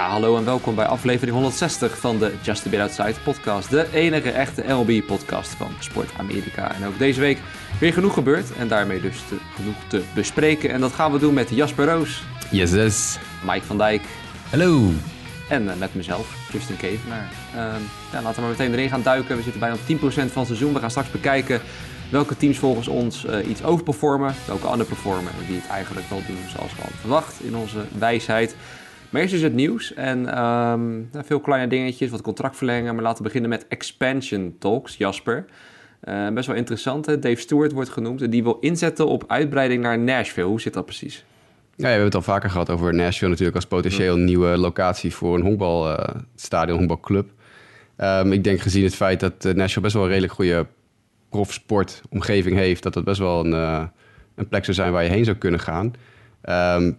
Ja, hallo en welkom bij aflevering 160 van de Just a Bit Outside podcast. De enige echte LB-podcast van Sport Amerika. En ook deze week weer genoeg gebeurd en daarmee dus te, genoeg te bespreken. En dat gaan we doen met Jasper Roos, Yes, yes. Mike van Dijk Hallo. en eh, met mezelf, Justin Kevenaar. Ehm ja, laten we maar meteen erin gaan duiken. We zitten bijna op 10% van het seizoen. We gaan straks bekijken welke teams volgens ons eh, iets overperformen, welke underperformen en wie het eigenlijk wel doen zoals we hadden verwacht in onze wijsheid. Maar eerst is het nieuws en ehm, nou, veel kleine dingetjes, wat contractverlengen. Maar laten we beginnen met expansion talks, Jasper. Eh, best wel interessant, hè? Dave Stewart wordt genoemd en die wil inzetten op uitbreiding naar Nashville. Hoe zit dat precies? Ja, we hebben het al vaker gehad over Nashville natuurlijk als potentieel nieuwe locatie voor een honkbalstadion, honkbalclub. Ehm, ik denk gezien het feit dat eh, Nashville best wel een redelijk goede profsportomgeving heeft, dat dat best wel een, eh, een plek zou zijn waar je heen zou kunnen gaan. Ehm,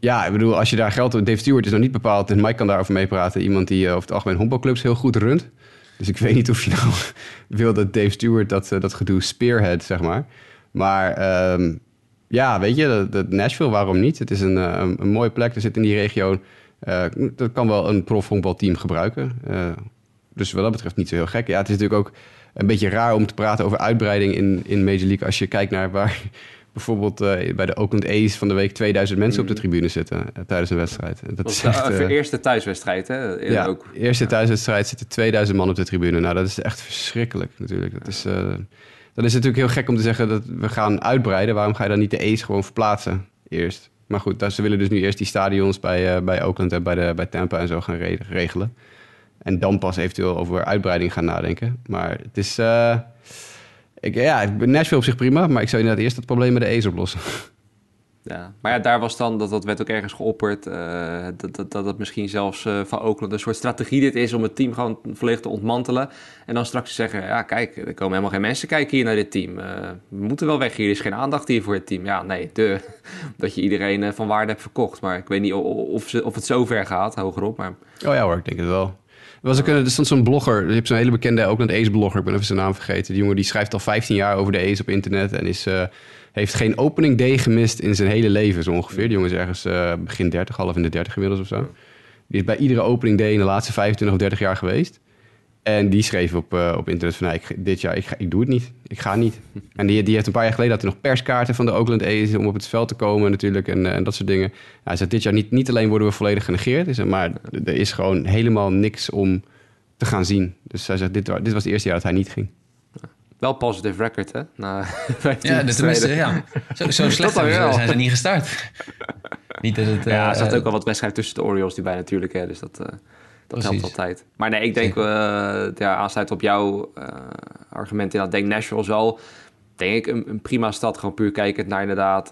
ja, ik bedoel, als je daar geld... Dave Stewart is nog niet bepaald, en Mike kan daarover meepraten, iemand die eh, over het algemeen honkbalclubs heel goed runt. Dus ik weet niet of je nou wil dat Dave Stewart dat, eh, dat gedoe spearhead, zeg maar. Maar ehm, ja, weet je, dat, Nashville, waarom niet? Het is een, eh, een, een mooie plek, er zit in die regio... dat kan wel een profhonkbalteam gebruiken. Dus wat dat betreft niet zo heel gek. Ja, het is natuurlijk ook een beetje raar om te praten over uitbreiding in, in Major League... als je kijkt naar waar bijvoorbeeld eh, bij de Oakland A's van de week 2000 mensen op de tribune zitten eh, tijdens een wedstrijd. Dat Dat is echt, de eh, eerste thuiswedstrijd, hè? ja, ook. eerste thuiswedstrijd zitten 2000 man op de tribune. Nou, dat is echt verschrikkelijk natuurlijk. Dat is, dan is het natuurlijk heel gek om te zeggen dat we gaan uitbreiden. Waarom ga je dan niet de A's gewoon verplaatsen eerst? Maar goed, ze willen dus nu eerst die stadions bij, bij Oakland en bij, de, bij Tampa en zo gaan re- regelen. En dan pas eventueel over uitbreiding gaan nadenken. Maar het is... ik, ja, Nashville op zich prima, maar ik zou inderdaad eerst het probleem met de A's oplossen. Ja, maar ja, daar was dan, dat, dat werd ook ergens geopperd, eh, dat, dat, dat het misschien zelfs eh, van Oakland een soort strategie dit is om het team gewoon volledig te ontmantelen. En dan straks te zeggen, ja kijk, er komen helemaal geen mensen kijken hier naar dit team. Eh, we moeten wel weg hier, er is geen aandacht hier voor het team. Ja, nee, de, dat je iedereen van waarde hebt verkocht. Maar ik weet niet o- o- of, ze, of het zo ver gaat, hogerop. Maar Oh ja hoor, ik denk het wel. Was ook een, er stond zo'n blogger, je hebt zo'n hele bekende Oakland A's blogger, ik ben even zijn naam vergeten. Die jongen die schrijft al 15 jaar over de A's op internet en is, eh, heeft geen opening day gemist in zijn hele leven zo ongeveer. Die jongen is ergens eh, begin 30, half in de 30 inmiddels of zo. Die is bij iedere opening day in de laatste 25 of 30 jaar geweest. En die schreef op, eh, op internet van, nou, ik, dit jaar, ik, ga, ik doe het niet. Ik ga niet. En die, die heeft een paar jaar geleden had hij nog perskaarten van de Oakland A's om op het veld te komen natuurlijk en, eh, en dat soort dingen. hij zegt, dit jaar niet, niet alleen worden we volledig genegeerd, maar er is gewoon helemaal niks om te gaan zien. Dus hij zegt, dit, dit was het eerste jaar dat hij niet ging. wel positive record, hè? Na 15 Ja, dus tenminste, ja. Zo, zo slecht ze- zijn ze niet gestart. niet dat het... Ja, er eh, zat ook wel wat wedstrijden tussen de Orioles die bij natuurlijk, hè, dus dat, dat helpt Precies. altijd. Maar nee, ik denk, eh ja, aansluit op jouw eh, argument, inderdaad, denk Nashville is wel, denk ik, een, een prima stad. Gewoon puur kijkend naar inderdaad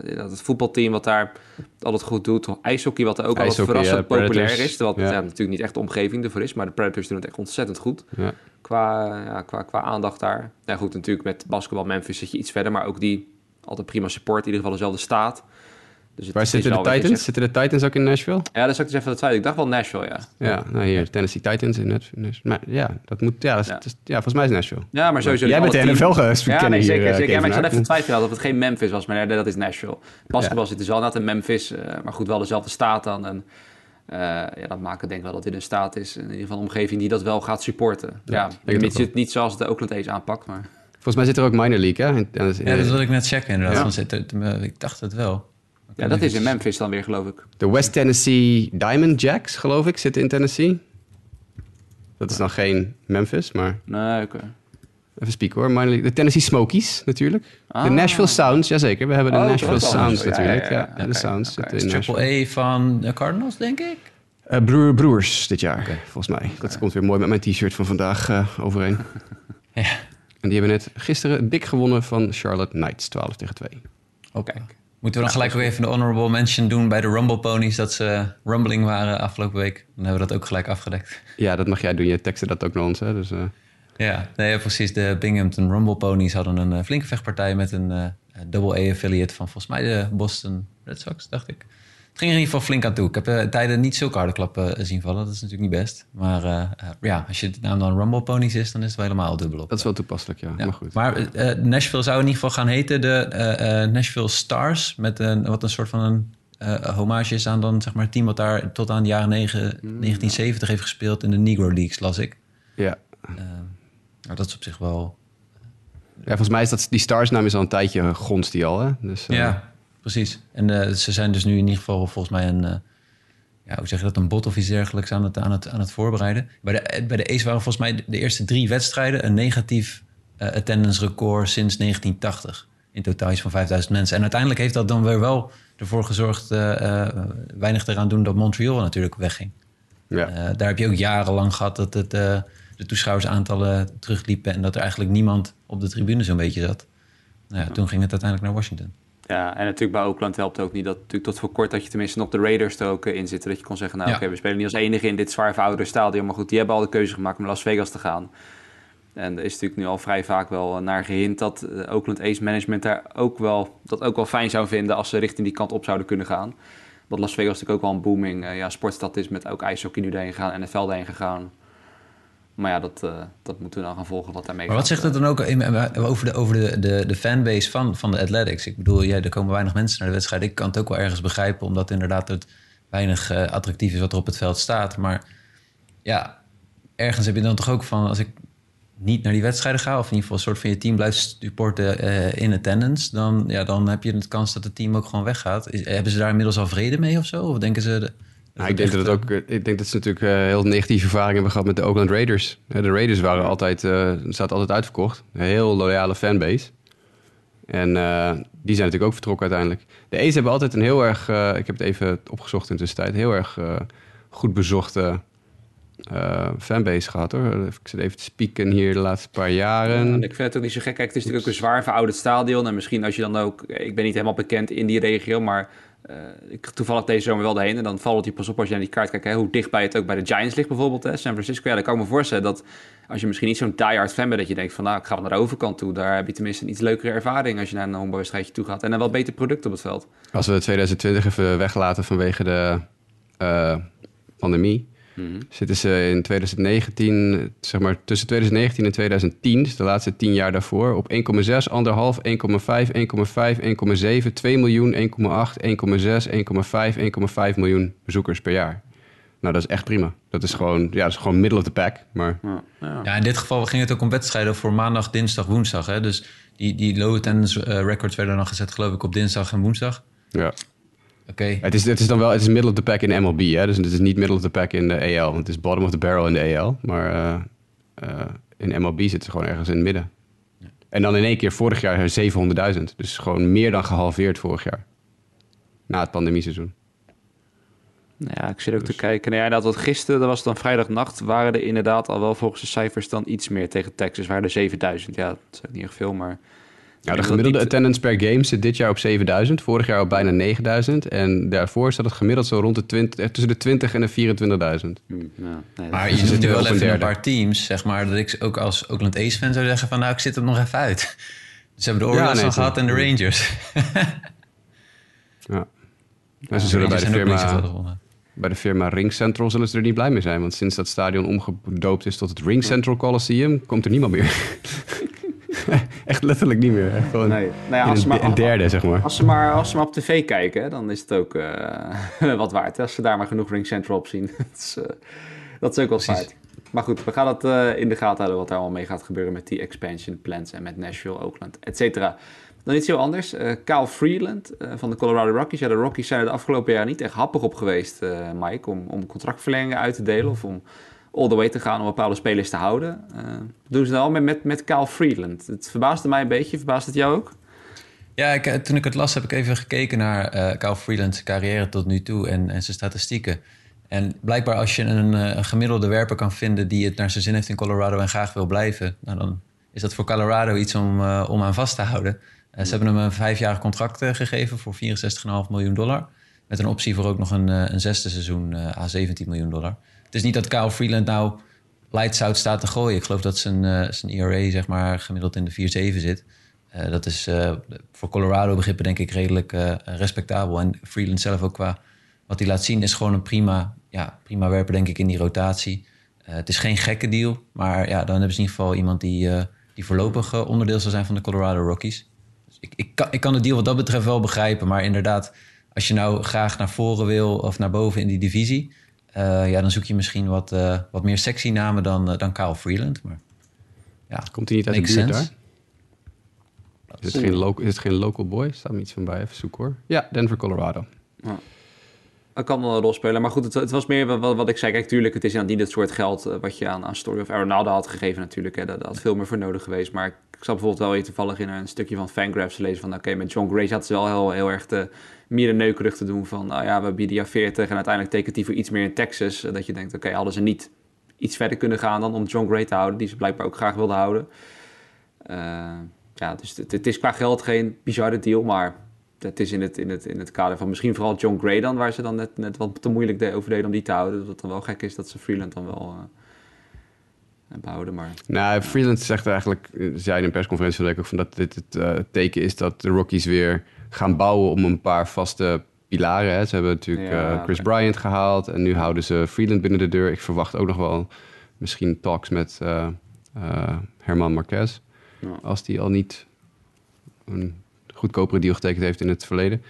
inderdaad het voetbalteam wat daar altijd goed doet. IJshockey wat er ook altijd verrassend ja, populair is. Terwijl het Ja. ja, natuurlijk niet echt de omgeving ervoor is, maar de Predators doen het echt ontzettend goed Ja. qua, ja, qua, qua aandacht daar. Ja, goed, natuurlijk met basketbal Memphis zit je iets verder, maar ook die altijd prima support, in ieder geval dezelfde staat. Dus Waar is zitten de Titans? Zitten de Titans ook in Nashville? Ja, dat zou ik dus even dat twijfelen. Ik dacht wel Nashville, ja. Ja, nou hier, Tennessee Titans in Nashville. Maar ja, dat moet, ja, dat is, Ja. is- ja volgens mij is Nashville. Ja, maar sowieso... Jij bent de NFL Ja, kennen nee, hier, zeker. eh, zeker. Ja, maar ik zat even te twijfelen dat het geen Memphis was, maar nee, dat is Nashville. Basketbal Ja. zit dus wel net in Memphis, eh, maar goed, wel dezelfde staat dan. En eh, ja, dat maakt het denk ik wel dat dit een staat is, in ieder geval een omgeving die dat wel gaat supporten. Ja, ook mits je wel. het niet zoals de Oakland A's aanpakt, maar... Volgens mij zit er ook minor league, hè? Ja, dat wil ik net checken inderdaad. Ja. zit er- ik dacht het wel. Ja, dat is in Memphis dan weer, geloof ik. De West Tennessee Diamond Jacks, geloof ik, zitten in Tennessee. Dat is dan geen Memphis, maar Nee, oké. even spieken hoor. Minor League. De Tennessee Smokies natuurlijk. Ah. De Nashville Sounds, jazeker. We hebben de Oh, Nashville Sounds. Ja, natuurlijk. ja, Ja, ja, ja. de Sounds zitten in Triple. A van de Cardinals, denk ik. Eh, broer, broers dit jaar, volgens mij. Dat komt weer mooi met mijn t-shirt van vandaag eh, overeen. Ja. En die hebben net gisteren dik gewonnen van Charlotte Knights, 12 tegen 2. Oké. Moeten we dan gelijk ook even de honorable mention doen bij de Rumble Ponies... dat ze rumbling waren afgelopen week. Dan hebben we dat ook gelijk afgedekt. Ja, dat mag jij doen. Je tekste dat ook naar ons, hè? Dus, eh, Ja, nee, precies. De Binghamton Rumble Ponies hadden een eh, flinke vechtpartij... met een eh double A-affiliate van volgens mij de Boston Red Sox, dacht ik. Het ging er in ieder geval flink aan toe. Ik heb eh, tijden niet zulke harde klappen eh, zien vallen. Dat is natuurlijk niet best. Maar eh, ja, als je de naam dan Rumble Ponies is... dan is het wel helemaal dubbel op. dat is wel toepasselijk, ja. Ja, Maar goed. Maar Nashville zou in ieder geval gaan heten de Nashville Stars. Met een, wat een soort van een hommage is aan dan zeg maar het team wat daar tot aan de jaren negen- 1970 heeft gespeeld in de Negro Leagues, las ik. Ja. Maar dat is op zich wel. ja, volgens mij is dat die Stars-naam is al een tijdje gonst die al, hè? Dus, Ja, precies. En eh, ze zijn dus nu in ieder geval volgens mij een. eh, ja, hoe zeg je dat? Een bot of iets dergelijks aan het, aan het, aan het voorbereiden. Bij de, bij de Ace waren volgens mij de, eerste drie wedstrijden een negatief eh, attendance record sinds 1980. In totaal iets van 5000 mensen. En uiteindelijk heeft dat dan weer wel ervoor gezorgd, eh, eh, weinig eraan doen dat Montreal natuurlijk wegging. ja. Eh, daar heb je ook jarenlang gehad dat het, eh, de toeschouwersaantallen terugliepen en dat er eigenlijk niemand op de tribune zo'n beetje zat. Nou ja, toen ging het uiteindelijk naar Washington. Ja, en natuurlijk bij Oakland helpt het ook niet dat natuurlijk tot voor kort dat je tenminste nog de Raiders er ook eh, in zitten. Dat je kon zeggen, nou Ja. oké, we spelen niet als enige in dit zwaar verouderde stadion. Maar goed, die hebben al de keuze gemaakt om naar Las Vegas te gaan. En er is natuurlijk nu al vrij vaak wel naar gehint dat eh, Oakland Ace Management daar ook wel, dat ook wel fijn zou vinden als ze richting die kant op zouden kunnen gaan. Dat Las Vegas natuurlijk ook wel een booming eh, ja, sportstad is met ook ijshockey nu daarheen gegaan en NFL daarheen gegaan. Maar ja, dat, eh, dat moeten we dan gaan volgen wat daarmee Maar wat zegt het dan ook in- over de, over de, de, de fanbase van, van de Athletics? Ik bedoel, ja, er komen weinig mensen naar de wedstrijd. Ik kan het ook wel ergens begrijpen, omdat inderdaad het weinig eh, attractief is wat er op het veld staat. Maar ja, ergens heb je dan toch ook van, als ik niet naar die wedstrijden ga, of in ieder geval een soort van je team blijft supporten eh, in attendance, dan, ja, dan heb je de kans dat het team ook gewoon weggaat. Is, hebben ze daar inmiddels al vrede mee of zo? Of denken ze... de- Nou, ik denk dat het ook. eh, Ik denk dat ze natuurlijk eh, heel negatieve ervaringen hebben gehad met de Oakland Raiders. De Raiders waren altijd, eh zaten altijd uitverkocht. Een heel loyale fanbase. En eh, die zijn natuurlijk ook vertrokken uiteindelijk. De A's hebben altijd een heel erg, eh, ik heb het even opgezocht in de tussentijd, heel erg eh, goed bezochte eh, fanbase gehad hoor. Ik zit even te spieken hier de laatste paar jaren. Ja, en ik vind het ook niet zo gek. Kijk, het is natuurlijk ook een zwaar verouderd stadion. En misschien als je dan ook... Ik ben niet helemaal bekend in die regio, maar... eh, ik toevallig deze zomer wel daarheen. En dan valt het je pas op als je naar die kaart kijkt... Hè, hoe dichtbij het ook bij de Giants ligt bijvoorbeeld. Hè, San Francisco. Ja, dan kan ik me voorstellen dat... Als je misschien niet zo'n diehard fan bent... dat je denkt van nou, ik ga naar de overkant toe. Daar heb je tenminste een iets leukere ervaring... als je naar een honkbalwedstrijdje toe gaat. En een wel beter product op het veld. Als we 2020 even weglaten vanwege de eh, pandemie, zitten ze in 2019, zeg maar tussen 2019 en 2010, dus de laatste 10 jaar daarvoor, op 1,6, 1,5, 1,5, 1,5, 1,7, 2 miljoen, 1,8, 1,6, 1,5, 1,5 miljoen bezoekers per jaar. Nou, dat is echt prima. Dat is gewoon, ja, dat is gewoon middle of the pack. Maar Ja, ja. Ja, in dit geval ging het ook om wedstrijden voor maandag, dinsdag, woensdag. Hè? Dus die, die low attendance eh, records werden dan gezet, geloof ik, op dinsdag en woensdag. ja. Oké. Het is, het is dan wel, het is middle of the pack in MLB, hè? dus het is niet middle of the pack in de AL. Het is bottom of the barrel in de AL, maar eh, eh, in MLB zitten ze gewoon ergens in het midden. En dan in één keer vorig jaar 700.000, dus gewoon meer dan gehalveerd vorig jaar. Na het pandemieseizoen. Nou ja, ik zit ook te kijken. Nou ja, dat wat gisteren, dat was dan vrijdagnacht, waren er inderdaad al wel volgens de cijfers dan iets meer tegen Texas. Waren er 7000. Ja, dat is ook niet echt veel, maar... Ja, de gemiddelde niet- attendance per game zit dit jaar op 7000, vorig jaar op bijna 9000. En daarvoor zat het gemiddeld zo rond de 20, eh, tussen de 20 en de 24.000. Hm, ja, nee, Maar je zit nu wel een even een derde. paar teams, zeg maar, dat ik ook als Oakland Ace-fan zou zeggen van, nou, ik zit er nog even uit. Ze hebben de Ja, Orioles nee, al gehad en de. Rangers. Ja. En ze zullen bij de, firma, bij de firma Ring Central zullen ze er niet blij mee zijn. Want sinds dat stadion omgedoopt is tot het Ring Central Coliseum, komt er niemand meer. Echt letterlijk niet meer. Gewoon Nee. Nou ja, als ze maar- een derde, zeg maar. Als ze, maar, als ze maar op tv kijken, dan is het ook eh, wat waard. Als ze daar maar genoeg Ring Central op zien. dat, is, eh, dat is ook wel Precies. waard. Maar goed, we gaan het eh, in de gaten houden wat daar allemaal mee gaat gebeuren met die expansion plans en met Nashville, Oakland, et cetera. Dan iets heel anders. Eh Kyle Freeland van de Colorado Rockies. Ja, de Rockies zijn er de afgelopen jaren niet echt happig op geweest, Mike, om, om contractverlengingen uit te delen of om all the way te gaan om bepaalde spelers te houden. Eh, doen ze dan al met, met, Kyle Freeland. Het verbaasde mij een beetje. Verbaast het jou ook? Ja, ik, eh, toen ik het las heb ik even gekeken naar eh Kyle Freeland's carrière tot nu toe en, en zijn statistieken. En blijkbaar als je een, een gemiddelde werper kan vinden die het naar zijn zin heeft in Colorado en graag wil blijven, nou dan is dat voor Colorado iets om, om aan vast te houden. Ze hebben hem een vijfjarig contract gegeven voor 64,5 miljoen dollar. Met een optie voor ook nog een, een zesde seizoen aan 17 miljoen dollar. Is niet dat Kyle Freeland nou lights out staat te gooien. Ik geloof dat zijn, eh, zijn ERA zeg maar, gemiddeld in de 4-7 zit. Eh, dat is eh, voor Colorado begrippen denk ik redelijk respectabel. En Freeland zelf ook qua wat hij laat zien is gewoon een prima, ja, prima werper denk ik in die rotatie. Het is geen gekke deal, maar ja, dan hebben ze in ieder geval iemand die, die voorlopig onderdeel zal zijn van de Colorado Rockies. Dus ik, ik, kan, ik kan de deal wat dat betreft wel begrijpen, maar inderdaad als je nou graag naar voren wil of naar boven in die divisie, eh, ja, dan zoek je misschien wat, eh, wat meer sexy namen dan, uh, dan Kyle Freeland. Maar ja, Komt hij niet uit de buurt sense. daar? Is het, geen local, is het geen local boy? Staat me iets van bij. Even zoeken hoor. Ja, Denver, Colorado. Dat kan wel een rol spelen. Maar goed, het, het was meer wat, wat ik zei. Kijk, tuurlijk, het is niet het soort geld eh, wat je aan, Story of Ronaldo had gegeven natuurlijk. Hè. Daar had veel meer voor nodig geweest. Maar ik zat bijvoorbeeld wel weer toevallig in een stukje van Fangraphs lezen van... Oké, met John Gray had ze wel heel, heel erg de mierenneukerig te doen van... Nou ja, we bieden jou 40 en uiteindelijk tekent hij voor iets meer in Texas. Eh, Dat je denkt, oké, hadden ze niet iets verder kunnen gaan dan om John Gray te houden. Die ze blijkbaar ook graag wilden houden. Eh, ja, dus het, het is qua geld geen bizarre deal, maar het is in het, in, het, in het kader van misschien vooral John Gray dan, waar ze dan net, net wat te moeilijk de, over deden om die te houden. Dat het dan wel gek is dat ze Freeland dan wel eh, hebben houden, maar... Nou, Freeland zegt eigenlijk, eh, zei in een persconferentie ook van dat dit het eh, teken is dat de Rockies weer gaan bouwen om een paar vaste pilaren. Hè. Ze hebben natuurlijk Ja, eh, Chris. Bryant gehaald en nu houden ze Freeland binnen de deur. Ik verwacht ook nog wel misschien talks met eh, eh, Herman Marquez, Ja. als die al niet een goedkopere deal getekend heeft in het verleden.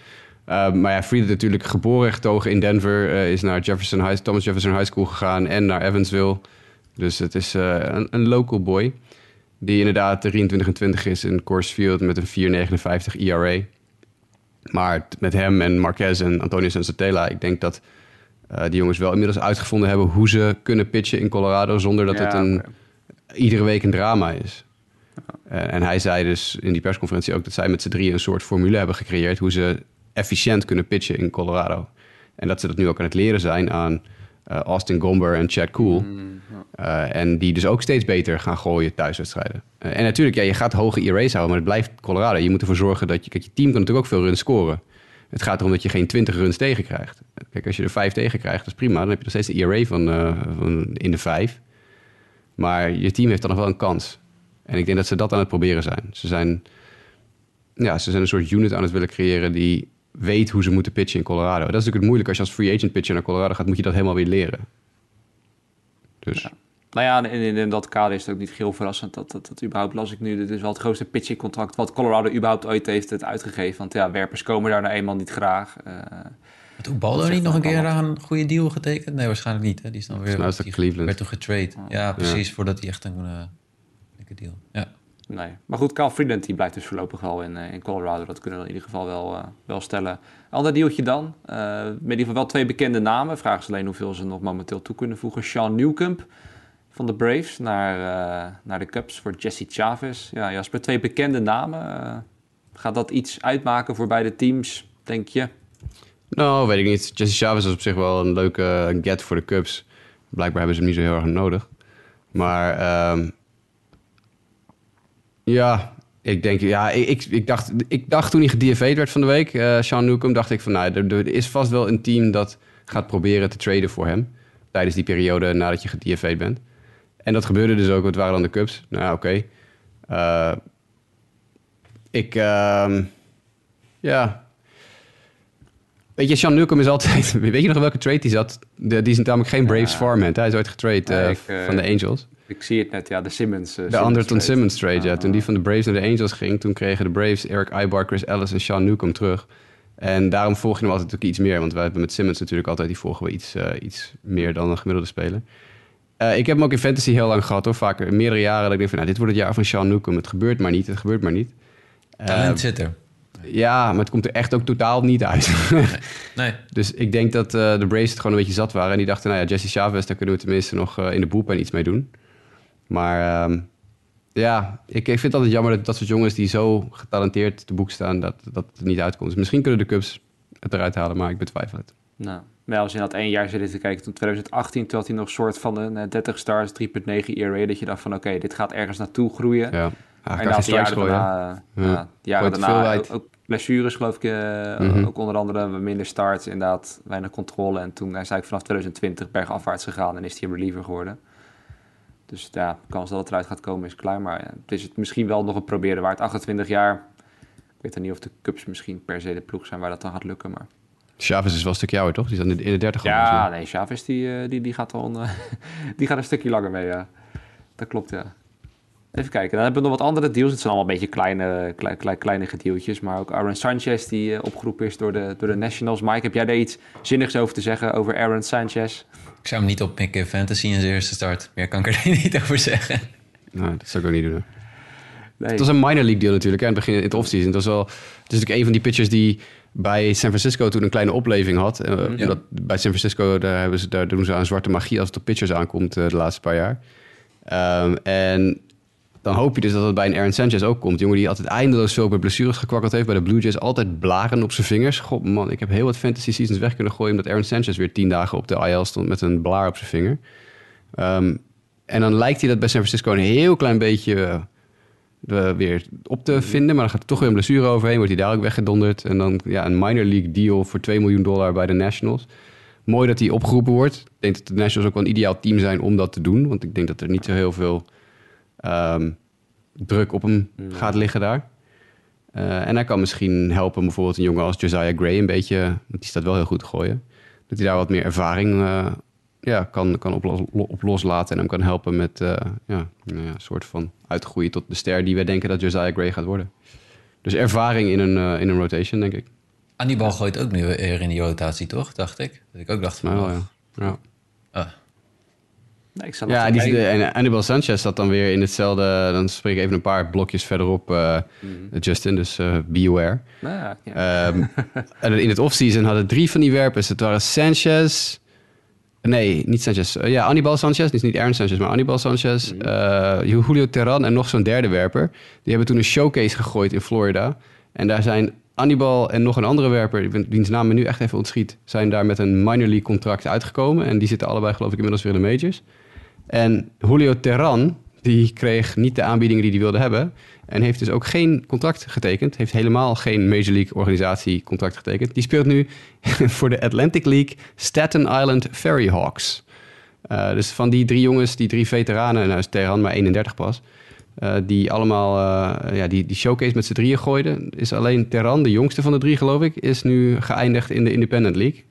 Uh, maar ja, Freeland natuurlijk geboren en getogen in Denver, eh, is naar Jefferson High, Thomas Jefferson High School gegaan en naar Evansville. Dus het is eh, een, een local boy. Die inderdaad 23 en 20 is in Coors Field met een 4,59 ERA. Maar met hem en Marquez en Antonio Sensatela, ik denk dat eh, die jongens wel inmiddels uitgevonden hebben hoe ze kunnen pitchen in Colorado zonder dat Ja, het een, iedere week een drama is. Eh, en hij zei dus in die persconferentie ook dat zij met z'n drieën een soort formule hebben gecreëerd hoe ze efficiënt kunnen pitchen in Colorado. En dat ze dat nu ook aan het leren zijn aan eh, Austin Gomber en Chad Cool. Mm, ja. Eh, en die dus ook steeds beter gaan gooien thuiswedstrijden. En natuurlijk, ja, je gaat hoge ERA's houden, maar het blijft Colorado. Je moet ervoor zorgen dat je... Kijk, je team kan natuurlijk ook veel runs scoren. Het gaat erom dat je geen 20 runs tegen krijgt. Kijk, als je er 5 tegen krijgt, dat is prima. Dan heb je nog steeds een ERA van, van in de 5. Maar je team heeft dan nog wel een kans. En ik denk dat ze dat aan het proberen zijn. Ze zijn, ja, ze zijn een soort unit aan het willen creëren die weet hoe ze moeten pitchen in Colorado. Dat is natuurlijk het moeilijk. Als je als free agent pitcher naar Colorado gaat, moet je dat helemaal weer leren. Dus Ja. Nou ja, in, in, in dat kader is het ook niet heel verrassend dat, dat, dat überhaupt las ik nu. Dit is wel het grootste pitching contract wat Colorado überhaupt ooit heeft het uitgegeven. Want ja, werpers komen daar nou eenmaal niet graag. Eh, Had ook Baldo niet nog een keer aan een goede deal getekend? Nee, waarschijnlijk niet. Hè? Die is dan weer is dat die Cleveland. werd toen getrade. Ja, precies. Voordat hij echt een uh, dikke deal. Ja. nee. Maar goed, Kyle Freeland die blijft dus voorlopig wel in, eh, in Colorado. Dat kunnen we in ieder geval wel, eh, wel stellen. Ander dealtje dan. Eh, met in ieder geval wel twee bekende namen. Vraag is alleen hoeveel ze nog momenteel toe kunnen voegen. Sean Newcomb van de Braves naar, eh, naar de Cubs voor Jesse Chavez. Ja, Jasper, twee bekende namen. Gaat dat iets uitmaken voor beide teams, denk je? Nou, weet ik niet. Jesse Chavez is op zich wel een leuke get voor de Cubs. Blijkbaar hebben ze hem niet zo heel erg nodig. Maar ehm, ja, ik denk, ja, ik, ik, ik, dacht, ik dacht toen hij gedFA'd werd van de week, eh Sean Newcomb, dacht ik van, nou, er, er is vast wel een team dat gaat proberen te traden voor hem. Tijdens die periode nadat je gedFA'd bent. En dat gebeurde dus ook, het waren dan de Cubs. Nou ja, oké. Eh, ik, ehm, ja, Weet je, Sean Newcomb is altijd... Weet je nog welke trade hij zat? De, die is namelijk geen Braves Ja. farmhand. Hij is ooit getrade ik, eh, van de Angels. Ik zie het net, ja, de Simmons. eh, De Anderton trade. Simmons trade, ja. Ah, Toen die van de Braves naar de Angels ging... toen kregen de Braves Eric Ibar, Chris Ellis en Sean Newcomb terug. En daarom volg je hem altijd ook iets meer. Want wij hebben met Simmons natuurlijk altijd... die volgen we iets, eh, iets meer dan een gemiddelde speler. Eh, ik heb hem ook in fantasy heel lang gehad, hoor. Vaak in meerdere jaren dat ik denk van... Nou, dit wordt het jaar van Sean Newcomb. Het gebeurt maar niet, het gebeurt maar niet. Talent zit er. ja, maar het komt er echt ook totaal niet uit. Nee. Dus ik denk dat eh, de Braves het gewoon een beetje zat waren. En die dachten, nou ja, Jesse Chavez, daar kunnen we tenminste nog eh, in de bullpen iets mee doen. Maar ehm, ja, ik, ik vind het altijd jammer dat dat soort jongens die zo getalenteerd te boek staan, dat dat het niet uitkomt. Dus misschien kunnen de Cubs het eruit halen, maar ik betwijfel het. Nou, je dat één jaar zit te kijken, toen 2018, toen had hij nog soort van een eh, 30 stars, 3.9 ERA, dat je dacht van oké, dit gaat ergens naartoe groeien. Ja, en ja na kan geen de jaren gooien. daarna, eh, Ja. ja, jaren daarna ook, ook blessures geloof ik, eh, Mhm. ook onder andere minder starts, inderdaad weinig controle. En toen hij is eigenlijk vanaf 2020 bergafwaarts gegaan en is hij een reliever geworden. Dus ja, de kans dat het eruit gaat komen is klaar. Maar het is het misschien wel nog een proberen waard. 28 jaar. Ik weet dan niet of de Cubs misschien per se de ploeg zijn waar dat dan gaat lukken. Maar Chavez is wel een stukje ouder, toch? Die is dan in de 30 al. ja, nee, Chavez die, eh, die, die, gaat een, die gaat een stukje langer mee, ja. Dat klopt, ja. Even kijken, dan hebben we nog wat andere deals. Het zijn allemaal een beetje kleine, kleine, kleine, kleinere dealtjes. Maar ook Aaron Sanchez, die uh, opgeroepen is door de, door de Nationals. Mike, heb jij daar iets zinnigs over te zeggen over Aaron Sanchez? Ik zou hem niet oppikken. Fantasy in zijn eerste start. Meer kan ik er niet over zeggen. Nou, dat zou ik ook niet doen. Nee. Het was een minor league deal natuurlijk. Hè, in het begin in het offseason. Het was wel. Het is natuurlijk een van die pitchers die bij San Francisco toen een kleine opleving had. Ja. dat, bij San Francisco daar, hebben ze, daar doen ze aan zwarte magie als het op pitchers aankomt uh, de laatste paar jaar. Um, en dan hoop je dus dat het bij een Aaron Sanchez ook komt. Jongen die altijd eindeloos veel bij blessures gekwakkeld heeft. Bij de Blue Jays altijd blaren op zijn vingers. God man, ik heb heel wat fantasy seasons weg kunnen gooien... omdat Aaron Sanchez weer tien dagen op de IL stond met een blaar op zijn vinger. Um, en dan lijkt hij dat bij San Francisco een heel klein beetje uh, weer op te vinden. Maar dan gaat er toch weer een blessure overheen. Wordt hij daar ook weggedonderd. En dan ja, een minor league deal voor 2 miljoen dollar bij de Nationals. Mooi dat hij opgeroepen wordt. Ik denk dat de Nationals ook wel een ideaal team zijn om dat te doen. Want ik denk dat er niet zo heel veel um, druk op hem mm. gaat liggen daar. Uh, en hij kan misschien helpen bijvoorbeeld een jongen als Josiah Gray een beetje... Want die staat wel heel goed te gooien. Dat hij daar wat meer ervaring uh, ja, kan, kan op, los, op loslaten en hem kan helpen met uh, ja, nou ja, een soort van uitgroeien tot de ster die wij denken dat Josiah Gray gaat worden. Dus ervaring in een, in een rotation, denk ik. Anibal gooit ook nu weer in die rotatie, toch? Dacht ik. Dat ik ook dacht van... Nou, ja. ja. Ah. Nee, ik zal ja, die, de, en Anibal Sanchez zat dan weer in hetzelfde... Dan spreek ik even een paar blokjes verderop, uh, mm. Justin, dus uh, be aware. Ah, ja. um, in het offseason hadden drie van die werpers. Het waren Sanchez... Nee, niet Sanchez. Uh, ja, Anibal Sanchez. Dus niet Aaron Sanchez, maar Anibal Sanchez. Mm. Uh, Julio Terran en nog zo'n derde werper. Die hebben toen een showcase gegooid in Florida. En daar zijn Anibal en nog een andere werper, wiens naam me nu echt even ontschiet, zijn daar met een minor league contract uitgekomen. En die zitten allebei geloof ik inmiddels weer in de majors. En Julio Terran, die kreeg niet de aanbiedingen die hij wilde hebben. En heeft dus ook geen contract getekend. Heeft helemaal geen Major League organisatie contract getekend. Die speelt nu voor de Atlantic League Staten Island Ferry Hawks. Uh, dus van die drie jongens, die drie veteranen, nou is Terran maar 31 pas... Uh, die allemaal uh, ja, die, die showcase met z'n drieën gooiden... is alleen Terran, de jongste van de drie geloof ik... is nu geëindigd in de Independent League.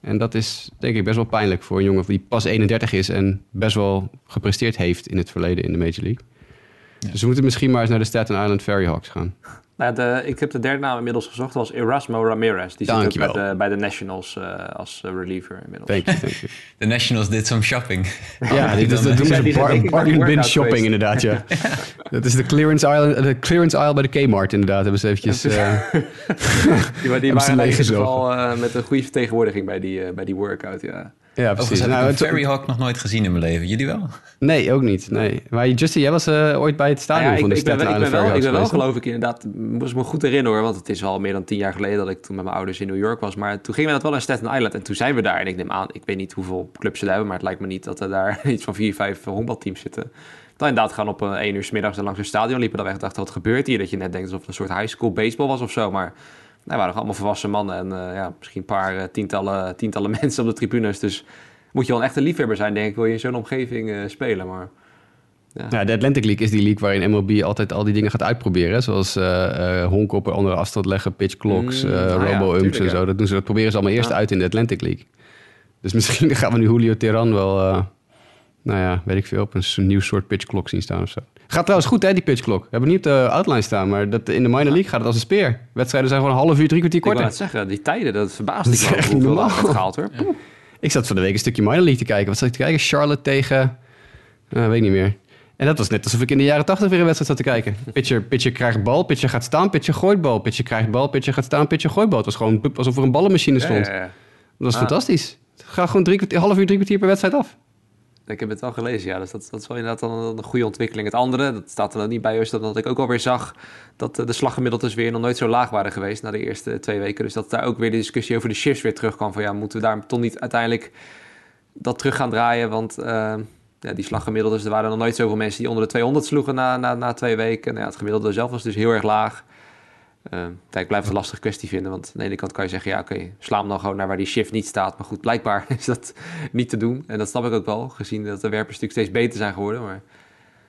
En dat is denk ik best wel pijnlijk voor een jongen die pas 31 is... en best wel gepresteerd heeft in het verleden in de Major League. Ja. Dus we moeten misschien maar eens naar de Staten Island Ferry Hawks gaan. Nou, de, ik heb de derde naam inmiddels gezocht, was Erasmo Ramirez. Die zit ook bij de, bij de Nationals uh, als uh, reliever inmiddels. Thank you, thank you. De Nationals did some shopping. ja, die, dat, dat doen ze bar, bargain bin shopping geweest. inderdaad, ja. dat is de clearance aisle, de clearance aisle bij de Kmart inderdaad. Hebben ze eventjes... Uh, die, die waren in ieder geval met een goede vertegenwoordiging bij die, bij die workout, ja. Ja, precies. heb nou, ik een Hawk nog nooit gezien in mijn leven. Jullie wel? Nee, ook niet. Nee. Maar Justin, jij was uh, ooit bij het stadion ja, van de ik, Staten Island Ik ben wel, ik ben wel geloof ik inderdaad, moest me goed herinneren hoor, want het is al meer dan tien jaar geleden dat ik toen met mijn ouders in New York was. Maar toen gingen we dat wel naar Staten Island en toen zijn we daar. En ik neem aan, ik weet niet hoeveel clubs ze hebben, maar het lijkt me niet dat er daar iets van vier, vijf honkbalteams zitten. Dan inderdaad gaan op een één uur s middags langs een stadion liepen. Dan weg dachten, wat gebeurt hier? Dat je net denkt alsof het een soort high school baseball was of zo. Maar nou, waren allemaal volwassen mannen en uh, ja, misschien een paar uh, tientallen, tientallen mensen op de tribunes. Dus moet je wel een echte liefhebber zijn, denk ik, wil je in zo'n omgeving uh, spelen. Maar, ja. ja. de Atlantic League is die league waarin MLB altijd al die dingen gaat uitproberen. Zoals uh, uh, op een andere afstand leggen, pitch clocks, mm, uh, robo-umps ja, en zo. Dat, doen ze, dat proberen ze allemaal eerst uit in de Atlantic League. Dus misschien gaan we nu Julio Terran wel, nou ja, weet ik veel, op een nieuw soort pitch clock zien staan of zo. Gaat trouwens goed, hè, die pitch clock. We hebben niet op de outline staan, maar dat, in de minor league gaat het als een speer. Wedstrijden zijn gewoon een half uur, drie kwartier korter. Ik wil het zeggen, die tijden, dat verbaast ik me hoeveel dat gehaald hoor. Ja. Ik zat van de week een stukje minor league te kijken. Wat zat ik te kijken? Charlotte tegen... Uh, weet niet meer. En dat was net alsof ik in de jaren tachtig weer een wedstrijd zat te kijken. Pitcher, pitcher krijgt bal, pitcher gaat staan, pitcher gooit bal. Pitcher krijgt bal, pitcher gaat staan, pitcher gooit bal. Het was gewoon alsof er een ballenmachine stond. Ja, ja, ja. Dat was ah. fantastisch. Het gaat gewoon drie kwartier, half uur, drie kwartier per wedstrijd af. Ik heb het wel gelezen, ja. Dus dat, dat is wel inderdaad dan een goede ontwikkeling. Het andere, dat staat er niet bij, is dat ik ook alweer zag dat de slaggemiddeld weer nog nooit zo laag waren geweest na de eerste twee weken. Dus dat daar ook weer de discussie over de shifts weer terugkwam. Van ja, moeten we daar toch niet uiteindelijk dat terug gaan draaien? Want uh, ja, die slaggemiddeld, er waren nog nooit zoveel mensen die onder de 200 sloegen na, na, na twee weken. Nou ja, het gemiddelde zelf was dus heel erg laag. Uh, ik blijf het een lastige kwestie vinden, want aan de ene kant kan je zeggen, ja oké, okay, sla hem dan gewoon naar waar die shift niet staat. Maar goed, blijkbaar is dat niet te doen. En dat snap ik ook wel, gezien dat de werpers natuurlijk steeds beter zijn geworden. Maar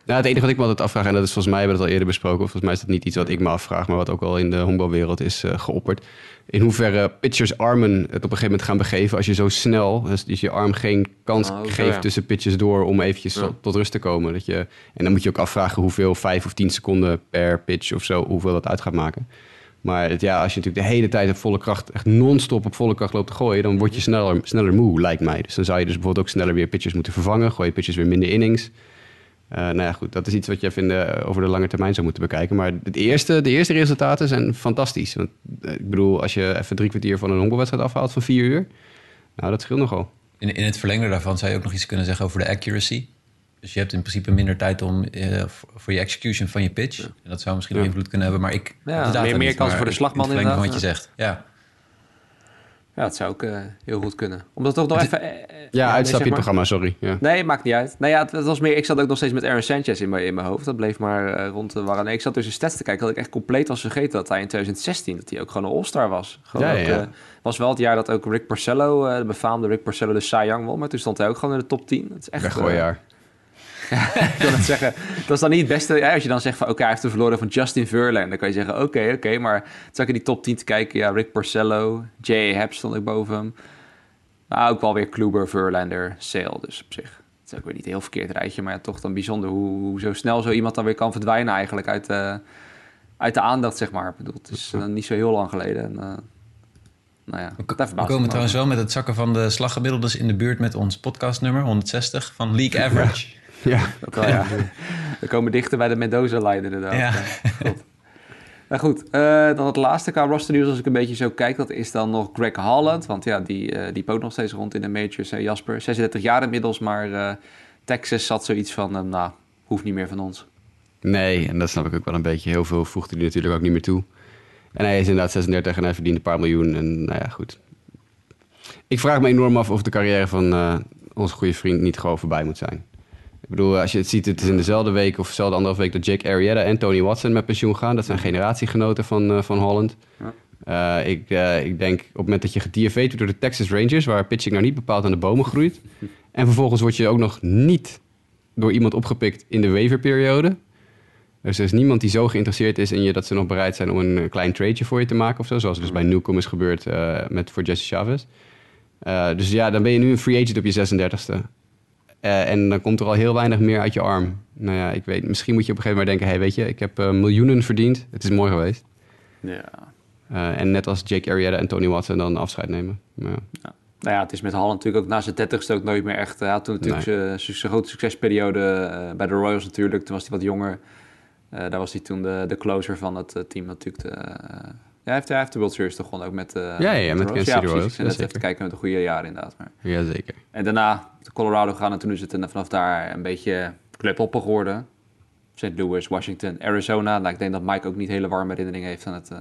Nou, het enige wat ik me altijd afvraag, en dat is volgens mij, hebben we het al eerder besproken, volgens mij is dat niet iets wat ik me afvraag, maar wat ook al in de honkbalwereld is uh, geopperd. In hoeverre pitchers armen het op een gegeven moment gaan begeven als je zo snel, dus, dus je arm geen kans Oh, geeft ja. tussen pitches door om eventjes Ja. tot rust te komen. Dat je, en dan moet je ook afvragen hoeveel, vijf of tien seconden per pitch of zo, hoeveel dat uit gaat maken. Maar ja, als je natuurlijk de hele tijd op volle kracht, echt non-stop op volle kracht loopt te gooien, dan word je sneller, sneller moe, lijkt mij. Dus dan zou je dus bijvoorbeeld ook sneller weer pitchers moeten vervangen. Gooi je pitchers weer minder innings. Eh, nou ja, goed, dat is iets wat je even de- over de lange termijn zou moeten bekijken. Maar het eerste, de eerste resultaten zijn fantastisch. Want eh, ik bedoel, als je even drie kwartier van een honkbalwedstrijd afhaalt van vier uur, nou, dat scheelt nogal. In, in het verlengde daarvan zou je ook nog iets kunnen zeggen over de accuracy. Dus je hebt in principe minder tijd om eh, voor je execution van je pitch. En dat zou misschien Ja. invloed kunnen hebben, maar ik... Ja, meer- meer maar voor de slagman in het van wat je zegt. Ja. Ja, dat zou ook eh, heel goed kunnen. Omdat toch nog even... eh, Ja, nee, uitstapje zeg maar. programma, sorry. Ja. Nee, maakt niet uit. Nou ja, het, het was meer... Ik zat ook nog steeds met Aaron Sanchez in mijn, in mijn hoofd. Dat bleef maar eh, rond de waren. Nee, ik zat dus in stats te kijken dat ik echt compleet was vergeten dat hij in 2016 dat hij ook gewoon een All-Star was. Gewoon Ja, ook, ja. was wel het jaar dat ook Rick Porcello, eh, de befaamde Rick Porcello, de Cy Young won. Maar toen stond hij ook gewoon in de top 10. Dat is echt... Weggooijaar. eh, ik wil het zeggen, dat is dan niet het beste. Ja, als je dan zegt van oké, hij heeft de verloren van Justin Verlander. Dan kan je zeggen oké, oké. maar toen zat ik in die top 10 te kijken. Ja, Rick Porcello, J.A. Happ stond ik boven hem. Nou, ook wel weer Kluber, Verlander, Sale. Dus op zich, het is ook weer niet een heel verkeerd rijtje. Maar ja, toch dan bijzonder hoe, hoe zo snel zo iemand dan weer kan verdwijnen eigenlijk uit de, uit de aandacht, zeg maar. Ik bedoel, het is eh, niet zo heel lang geleden. En, eh, nou ja, We, komen me trouwens wel met het zakken van de slaggemiddeldes in de buurt met ons podcastnummer 160 van League Average. Ja. Dat wel, ja. We komen dichter bij de Mendoza-lijn inderdaad. Ja. Nou goed, eh, dan het laatste qua roster nieuws als ik een beetje zo kijk, dat is dan nog Greg Holland. Want ja, die, eh die ook nog steeds rond in de majors. hè, Jasper, 36 jaar inmiddels, maar eh, Texas zat zoiets van, nou, hoeft niet meer van ons. Nee, en dat snap ik ook wel een beetje. Heel veel voegde hij natuurlijk ook niet meer toe. En hij is inderdaad 36 en hij verdient een paar miljoen. En nou ja, goed. Ik vraag me enorm af of de carrière van onze goede vriend niet gewoon voorbij moet zijn. Ik bedoel, als je het ziet, het is in dezelfde week of dezelfde anderhalf week dat Jake Arrieta en Tony Watson met pensioen gaan. Dat zijn generatiegenoten van, eh, van Holland. Ja. Eh, ik, eh, ik denk op het moment dat je gedierveed wordt door de Texas Rangers, waar pitching nou niet bepaald aan de bomen groeit. En vervolgens word je ook nog niet door iemand opgepikt in de waiverperiode. Dus er is niemand die zo geïnteresseerd is in je dat ze nog bereid zijn om een klein tradeje voor je te maken of zo. Zoals dus bij Newcomb is gebeurd met, voor Jesse Chavez. Dus ja, dan ben je nu een free agent op je 36e. Eh, en dan komt er al heel weinig meer uit je arm. Nou ja, ik weet, misschien moet je op een gegeven moment denken... hey, weet je, ik heb eh, miljoenen verdiend. Het is mooi geweest. Ja. Eh, en net als Jake Arrieta en Tony Watson dan afscheid nemen. Maar ja. Nou ja, het is met Holland natuurlijk ook na zijn 30ste ook nooit meer echt. Hij had toen natuurlijk zijn- zijn grote succesperiode bij de Royals natuurlijk. Toen was hij wat jonger. Daar was hij toen de, de closer van het team natuurlijk. De, ja, hij, heeft, hij heeft de World Series toch gewoon ook met, ja, ja, met Kansas City precies. Royals, net ja, even te kijken met de goede jaren inderdaad. Maar. Jazeker. En daarna Colorado gaan en toen is het een- vanaf daar een beetje clubhoppen geworden. St. Louis, Washington, Arizona. Nou, ik denk dat Mike ook niet hele warme herinneringen heeft aan het... eh,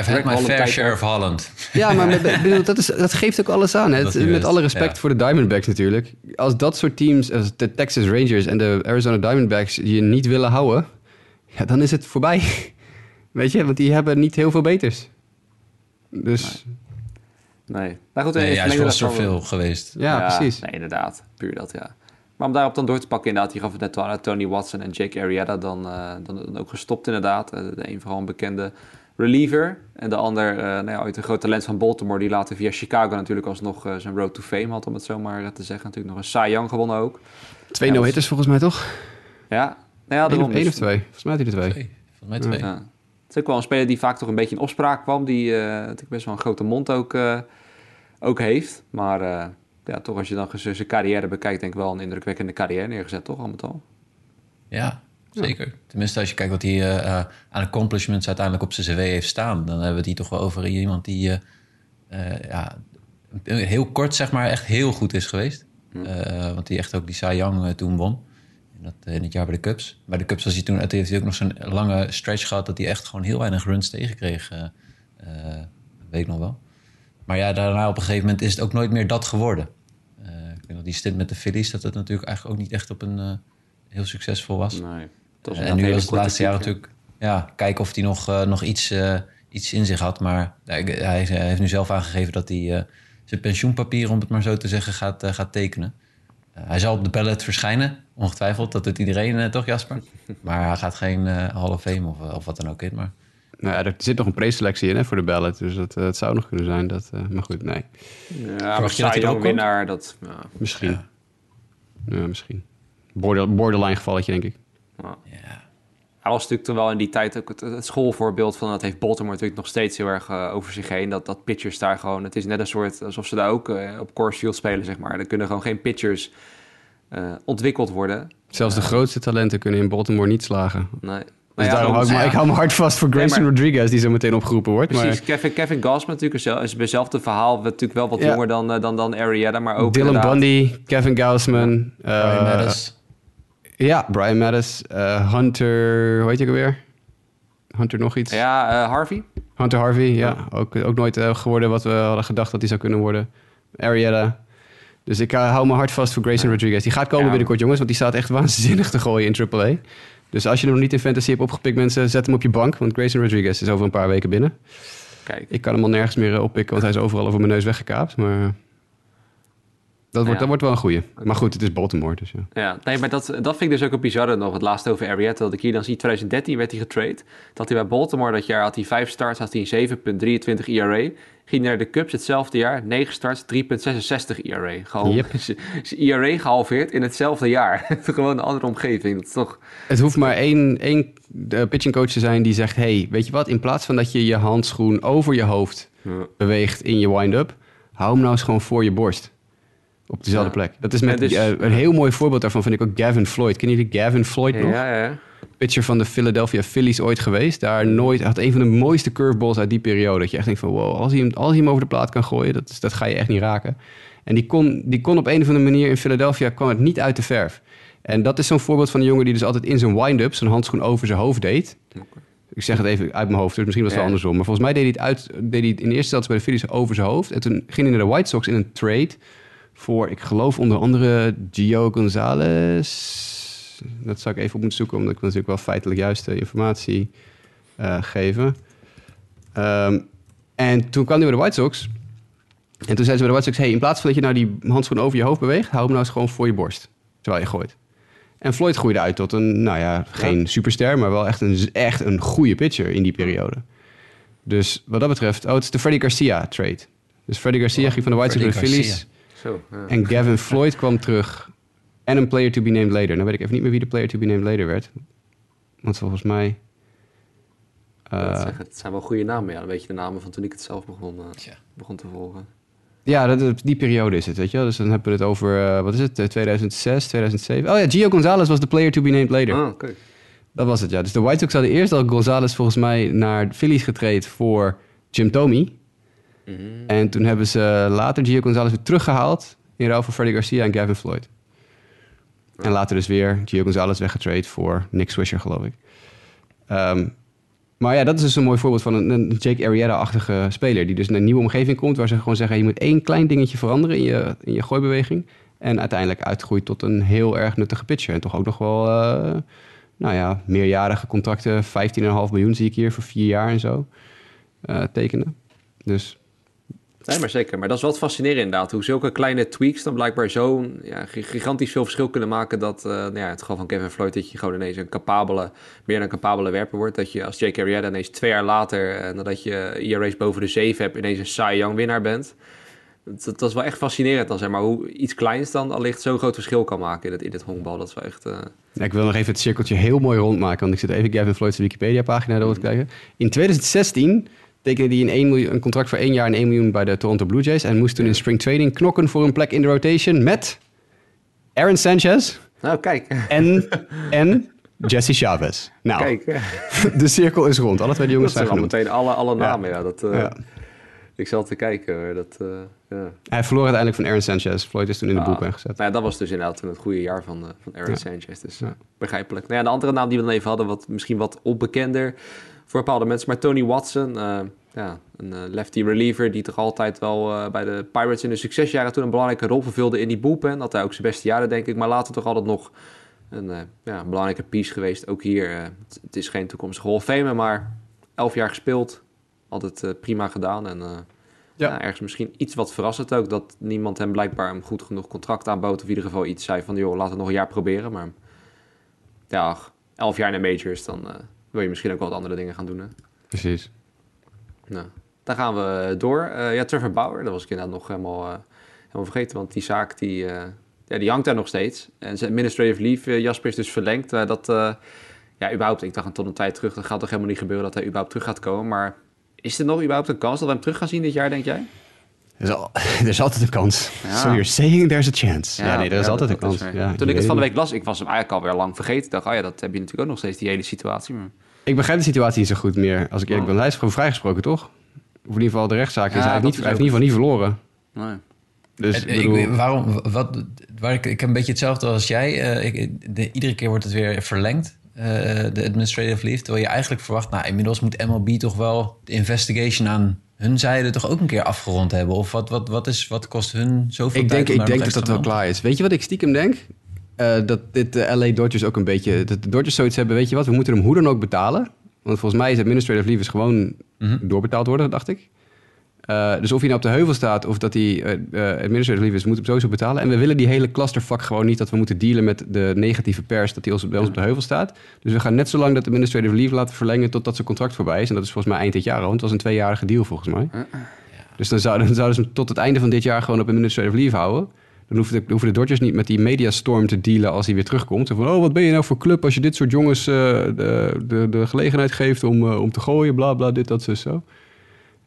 I've had my Holland fair tijd share of Holland. Ja, maar met- bedoel, dat, is, dat geeft ook alles aan. Hè? Met alle respect ja. voor de Diamondbacks natuurlijk. Als dat soort teams, als de Texas Rangers en de Arizona Diamondbacks je niet willen houden, ja, dan is het voorbij. Weet je, want die hebben niet heel veel beters. Dus nee. Nou goed, Nee, ja, is wel- veel geweest. ja, precies. Nee, inderdaad. Puur dat, ja. Maar om daarop dan door te pakken, inderdaad, die gaf het net al aan, Tony Watson en Jake Arrieta dan, eh, dan, dan ook gestopt inderdaad. Eh, de een vooral een bekende reliever en de ander, eh nou ja, ooit een groot talent van Baltimore, die later via Chicago natuurlijk alsnog eh, zijn road to fame had, om het zo maar te zeggen. Natuurlijk nog een Cy Young gewonnen ook. Twee no-hitters volgens mij toch? Ja, nou ja, Eén daarom. dus- of twee. Volgens mij had hij er twee. Twee. Volgens mij twee. Ja. Het is ook wel een speler die vaak toch een beetje in opspraak kwam. Die eh, natuurlijk best wel een grote mond ook, eh, ook heeft. Maar eh, ja, toch als je dan zijn carrière bekijkt, denk ik wel een indrukwekkende carrière neergezet, toch? Al met al. Ja, zeker. Tenminste, als je kijkt wat hij eh, eh, aan accomplishments uiteindelijk op zijn cv heeft staan... dan hebben we het hier toch wel over iemand die eh, eh, ja, heel kort zeg maar echt heel goed is geweest. Eh, want die echt ook die Cy Young toen won. In, dat, in het jaar bij de Cubs. Bij de Cubs was hij toen, heeft hij ook nog zo'n lange stretch gehad... dat hij echt gewoon heel weinig runs tegenkreeg. weet ik nog wel. Maar ja, daarna op een gegeven moment is het ook nooit meer dat geworden. Eh, ik weet nog, die stint met de Phillies... dat het natuurlijk eigenlijk ook niet echt op een... eh, heel succesvol was. Nee. Dat en nu was het laatste jaar natuurlijk... Ja, kijken of hij nog, eh, nog iets, eh, iets in zich had. Maar hij, hij heeft nu zelf aangegeven dat hij eh, zijn pensioenpapier... om het maar zo te zeggen, gaat, eh, gaat tekenen. Eh, hij zal op de ballot verschijnen, ongetwijfeld. Dat doet iedereen eh, toch, Jasper? Maar hij gaat geen eh Hall of Fame of, of wat dan ook in. Maar Nou, ja, er zit nog een preselectie in hè, voor de ballot. Dus dat, eh, het zou nog kunnen zijn. Dat, eh, maar goed, nee. Ja, maar je dat hij ook winnaar, dat... Ja, Misschien. Ja, misschien. Border, borderline gevalletje, denk ik. ja. ja, Hij was natuurlijk toen wel in die tijd ook het, het schoolvoorbeeld van... dat heeft Baltimore natuurlijk nog steeds heel erg eh, over zich heen. Dat, dat pitchers daar gewoon... Het is net een soort alsof ze daar ook eh, op Coors Field spelen, zeg maar. Er kunnen gewoon geen pitchers eh, ontwikkeld worden. Zelfs de grootste talenten kunnen in Baltimore niet slagen. Nee. Dus Nou ja, daarom hou ik, ik hou me hard vast voor Grayson maar- Rodriguez, die zo meteen opgeroepen wordt. Precies, Maar Kevin, Kevin Gausman natuurlijk is bij hetzelfde verhaal natuurlijk wel wat Ja. jonger dan, eh, dan, dan Arietta, maar ook Dylan inderdaad- Bundy, Kevin Gausman. Brian eh, Mattis. Ja, Brian Mattis. eh, Hunter, hoe heet je ook alweer? Hunter nog iets? Ja, eh, Harvey. Hunter Harvey, ja. Ook, ook nooit eh, geworden wat we hadden gedacht dat hij zou kunnen worden. Arietta. Dus ik eh, hou me hard vast voor Grayson Rodriguez. Die gaat komen Ja. binnenkort, jongens, want die staat echt waanzinnig te gooien in AAA. Dus als je hem nog niet in fantasy hebt opgepikt, mensen, zet hem op je bank. Want Grayson Rodriguez is over een paar weken binnen. Kijk. Ik kan hem al nergens meer eh, oppikken, want hij is overal over mijn neus weggekaapt. Maar dat, wordt, Ja. dat wordt wel een goeie. Maar goed, het is Baltimore, dus ja. Ja, nee, maar dat, dat vind ik dus ook een bizarre nog. Het laatste over Arietta, dat ik hier dan zie, 2013 werd hij getrade. Dat hij bij Baltimore dat jaar had hij vijf starts, had hij een 7,23 ERA. Ging naar de Cubs hetzelfde jaar, 9 starts, 3,66 ERA. Gewoon Yep. ERA gehalveerd in hetzelfde jaar. Gewoon een andere omgeving. Dat is toch... Het hoeft maar één, één eh, pitching coach te zijn die zegt... hey, weet je wat, in plaats van dat je je handschoen over je hoofd beweegt in je wind-up... hou hem nou eens gewoon voor je borst. Op dezelfde Ja. plek. Dat is met dus- eh, een heel mooi voorbeeld daarvan vind ik ook Gavin Floyd. Ken jullie Gavin Floyd nog? Ja, ja, ja. Pitcher van de Philadelphia Phillies ooit geweest. Daar nooit, had een van de mooiste curveballs uit die periode. Dat je echt denkt van wow, als hij hem, als hij hem over de plaat kan gooien... Dat, dat ga je echt niet raken. En die kon, die kon op een of andere manier in Philadelphia... kwam het niet uit de verf. En dat is zo'n voorbeeld van een jongen die dus altijd in zijn wind-up... zijn handschoen over zijn hoofd deed. Ik zeg het even uit mijn hoofd, dus misschien was het wel Ja. andersom. Maar volgens mij deed hij het, uit, deed hij het in eerste instantie bij de Phillies over zijn hoofd. En toen ging hij naar de White Sox in een trade voor, ik geloof onder andere Gio Gonzalez. Dat zou ik even op moeten zoeken, omdat ik natuurlijk wel feitelijk juiste informatie eh geven. Ehm, en toen kwam hij bij de White Sox. En toen zeiden ze bij de White Sox... Hey, in plaats van dat je nou die handschoen over je hoofd beweegt... hou hem nou eens gewoon voor je borst. Terwijl je gooit. En Floyd groeide uit tot een, nou ja, geen superster... maar wel echt een, echt een goede pitcher in die periode. Dus wat dat betreft... Oh, het is de Freddy Garcia trade. Dus Freddy Garcia ging van de White Sox naar de Phillies... Zo, ja. En Gavin Floyd kwam terug. En een player to be named later. Nou weet ik even niet meer wie de player to be named later werd. Want volgens mij... Eh, zeggen, het zijn wel goede namen, ja. Dan weet je de namen van toen ik het zelf begon, eh, begon te volgen. ja, dat, die periode is het, weet je wel. Dus dan hebben we het over, eh, wat is het, eh, 2006, 2007. Oh ja, Gio Gonzalez was de player to be named later. Ah, oké. Dat was het, ja. Dus de White Sox hadden eerst al Gonzalez volgens mij naar de Phillies getraind voor Jim Thome. Mhm. En toen hebben ze later Gio Gonzalez weer teruggehaald in ruil voor Freddie Garcia en Gavin Floyd. En later dus weer Gio Gonzalez weggetraind voor Nick Swisher, geloof ik. Ehm, maar ja, dat is dus een mooi voorbeeld van een, een Jake Arrieta-achtige speler... die dus in een nieuwe omgeving komt... waar ze gewoon zeggen, je moet één klein dingetje veranderen in je, in je gooibeweging... en uiteindelijk uitgroeit tot een heel erg nuttige pitcher. En toch ook nog wel, eh, nou ja, meerjarige contracten... 15,5 miljoen zie ik hier voor vier jaar en zo eh, tekenen. Dus Nee, maar zeker. Maar dat is wel het fascinerende inderdaad. Hoe zulke kleine tweaks dan blijkbaar zo'n ja, gi- gigantisch veel verschil kunnen maken. Dat, eh nou ja, het geval van Kevin Floyd, dat je gewoon ineens een capabele, meer dan een capabele werper wordt. Dat je als Jake Arrieta ineens twee jaar later, eh, nadat je ERA's boven de 7 hebt, ineens een Cy Young winnaar bent. Dat, is wel echt fascinerend dan, zeg maar. Hoe iets kleins dan allicht zo'n groot verschil kan maken in het, in het honkbal. Dat is wel echt... eh, Ja, ik wil nog even het cirkeltje heel mooi rondmaken, want ik zit even Gavin Floyd's Wikipedia-pagina door te kijken. In 2016 tekende hij een, 1 miljoen, een contract voor één jaar en 1 miljoen bij de Toronto Blue Jays en moest toen in spring training knokken voor een plek in de rotation met Aaron Sanchez Nou, kijk. en, en Jesse Chavez. Nou, Kijk. de cirkel is rond. Alle twee de jongens Dat zijn genoemd. meteen alle, alle namen, ja. dat, eh, Ja. Ik zal te kijken, dat... eh, ja. Hij verloor uiteindelijk van Aaron Sanchez. Floyd is toen in de Ah, bullpen gezet. Nou ja, dat was dus inderdaad het goede jaar van, eh, van Aaron. Sanchez. Dus begrijpelijk. Nou ja, de andere naam die we dan even hadden, wat, misschien wat onbekender voor bepaalde mensen. Maar Tony Watson, eh, ja, een eh, lefty reliever die toch altijd wel eh, bij de Pirates in de succesjaren toen een belangrijke rol vervulde in die bullpen. Had hij ook zijn beste jaren, denk ik. Maar later toch altijd nog een ja, belangrijke piece geweest. Ook hier, het, het is geen toekomstige Hall of Fame, maar elf jaar gespeeld. Altijd prima gedaan en... Ja. ergens misschien iets wat verrassend ook, dat niemand hem blijkbaar een goed genoeg contract aanbood. Of in ieder geval iets zei van, joh, laten we nog een jaar proberen. Maar ja, elf jaar in de majors, dan uh, wil je misschien ook wat andere dingen gaan doen. Hè? Precies. Nou, dan gaan we door. Uh, ja, Trevor Bauer, dat was ik inderdaad nog helemaal, uh, helemaal vergeten. Want die zaak, die, ja, die hangt daar nog steeds. En zijn administrative leave, Jasper, is dus verlengd. dat, ja, überhaupt, ik dacht tot een tijd terug, dat gaat toch helemaal niet gebeuren dat hij überhaupt terug gaat komen. Maar is er nog überhaupt een kans dat we hem terug gaan zien dit jaar, denk jij? Er is, al, er is altijd een kans. Ja. So you're saying there's a chance. Ja, nee, er is altijd een kans. Ja, Toen ik het van de week las, ik was hem eigenlijk alweer lang vergeten. Ik dacht, oh ja, dat heb je natuurlijk ook nog steeds, die hele situatie. Maar... Ik begrijp de situatie niet zo goed meer, als ik eerlijk oh. ben. Hij is gewoon vrijgesproken, toch? Of in ieder geval de rechtszaak is hij, niet, hij heeft in ieder geval niet verloren. Nee. Dus, bedoel... ik, waarom, wat, waar ik, ik heb een beetje hetzelfde als jij. Uh, ik, de, iedere keer wordt het weer verlengd. Uh, de administrative leave. Terwijl je eigenlijk verwacht, nou, inmiddels moet MLB toch wel de investigation aan hun zijde toch ook een keer afgerond hebben? Of wat, wat, wat, is, wat kost hun zoveel ik tijd? Denk, ik denk dat dat wel klaar is. Weet je wat ik stiekem denk? Uh, dat dit de LA Dodgers ook een beetje... Dat de Dodgers zoiets hebben, weet je wat? We moeten hem hoe dan ook betalen. Want volgens mij is administrative leave is gewoon mm doorbetaald worden, dacht ik. Uh, dus of hij nou op de heuvel staat of dat hij uh, administrative leave is, moet hem sowieso betalen. En we willen die hele clusterfuck gewoon niet dat we moeten dealen met de negatieve pers dat hij ons, bij ons op de heuvel staat. Dus we gaan net zo lang dat administrative leave laten verlengen totdat zijn contract voorbij is. En dat is volgens mij eind dit jaar. Want het was een tweejarige deal volgens mij. Dus dan, zou, dan zouden ze hem tot het einde van dit jaar gewoon op administrative leave houden. Dan hoeven de, hoeven de Dodgers niet met die mediastorm te dealen als hij weer terugkomt. van, oh, wat ben je nou voor club als je dit soort jongens de, de, de, gelegenheid geeft om, om te gooien, bla bla, dit, dat, zo, zo.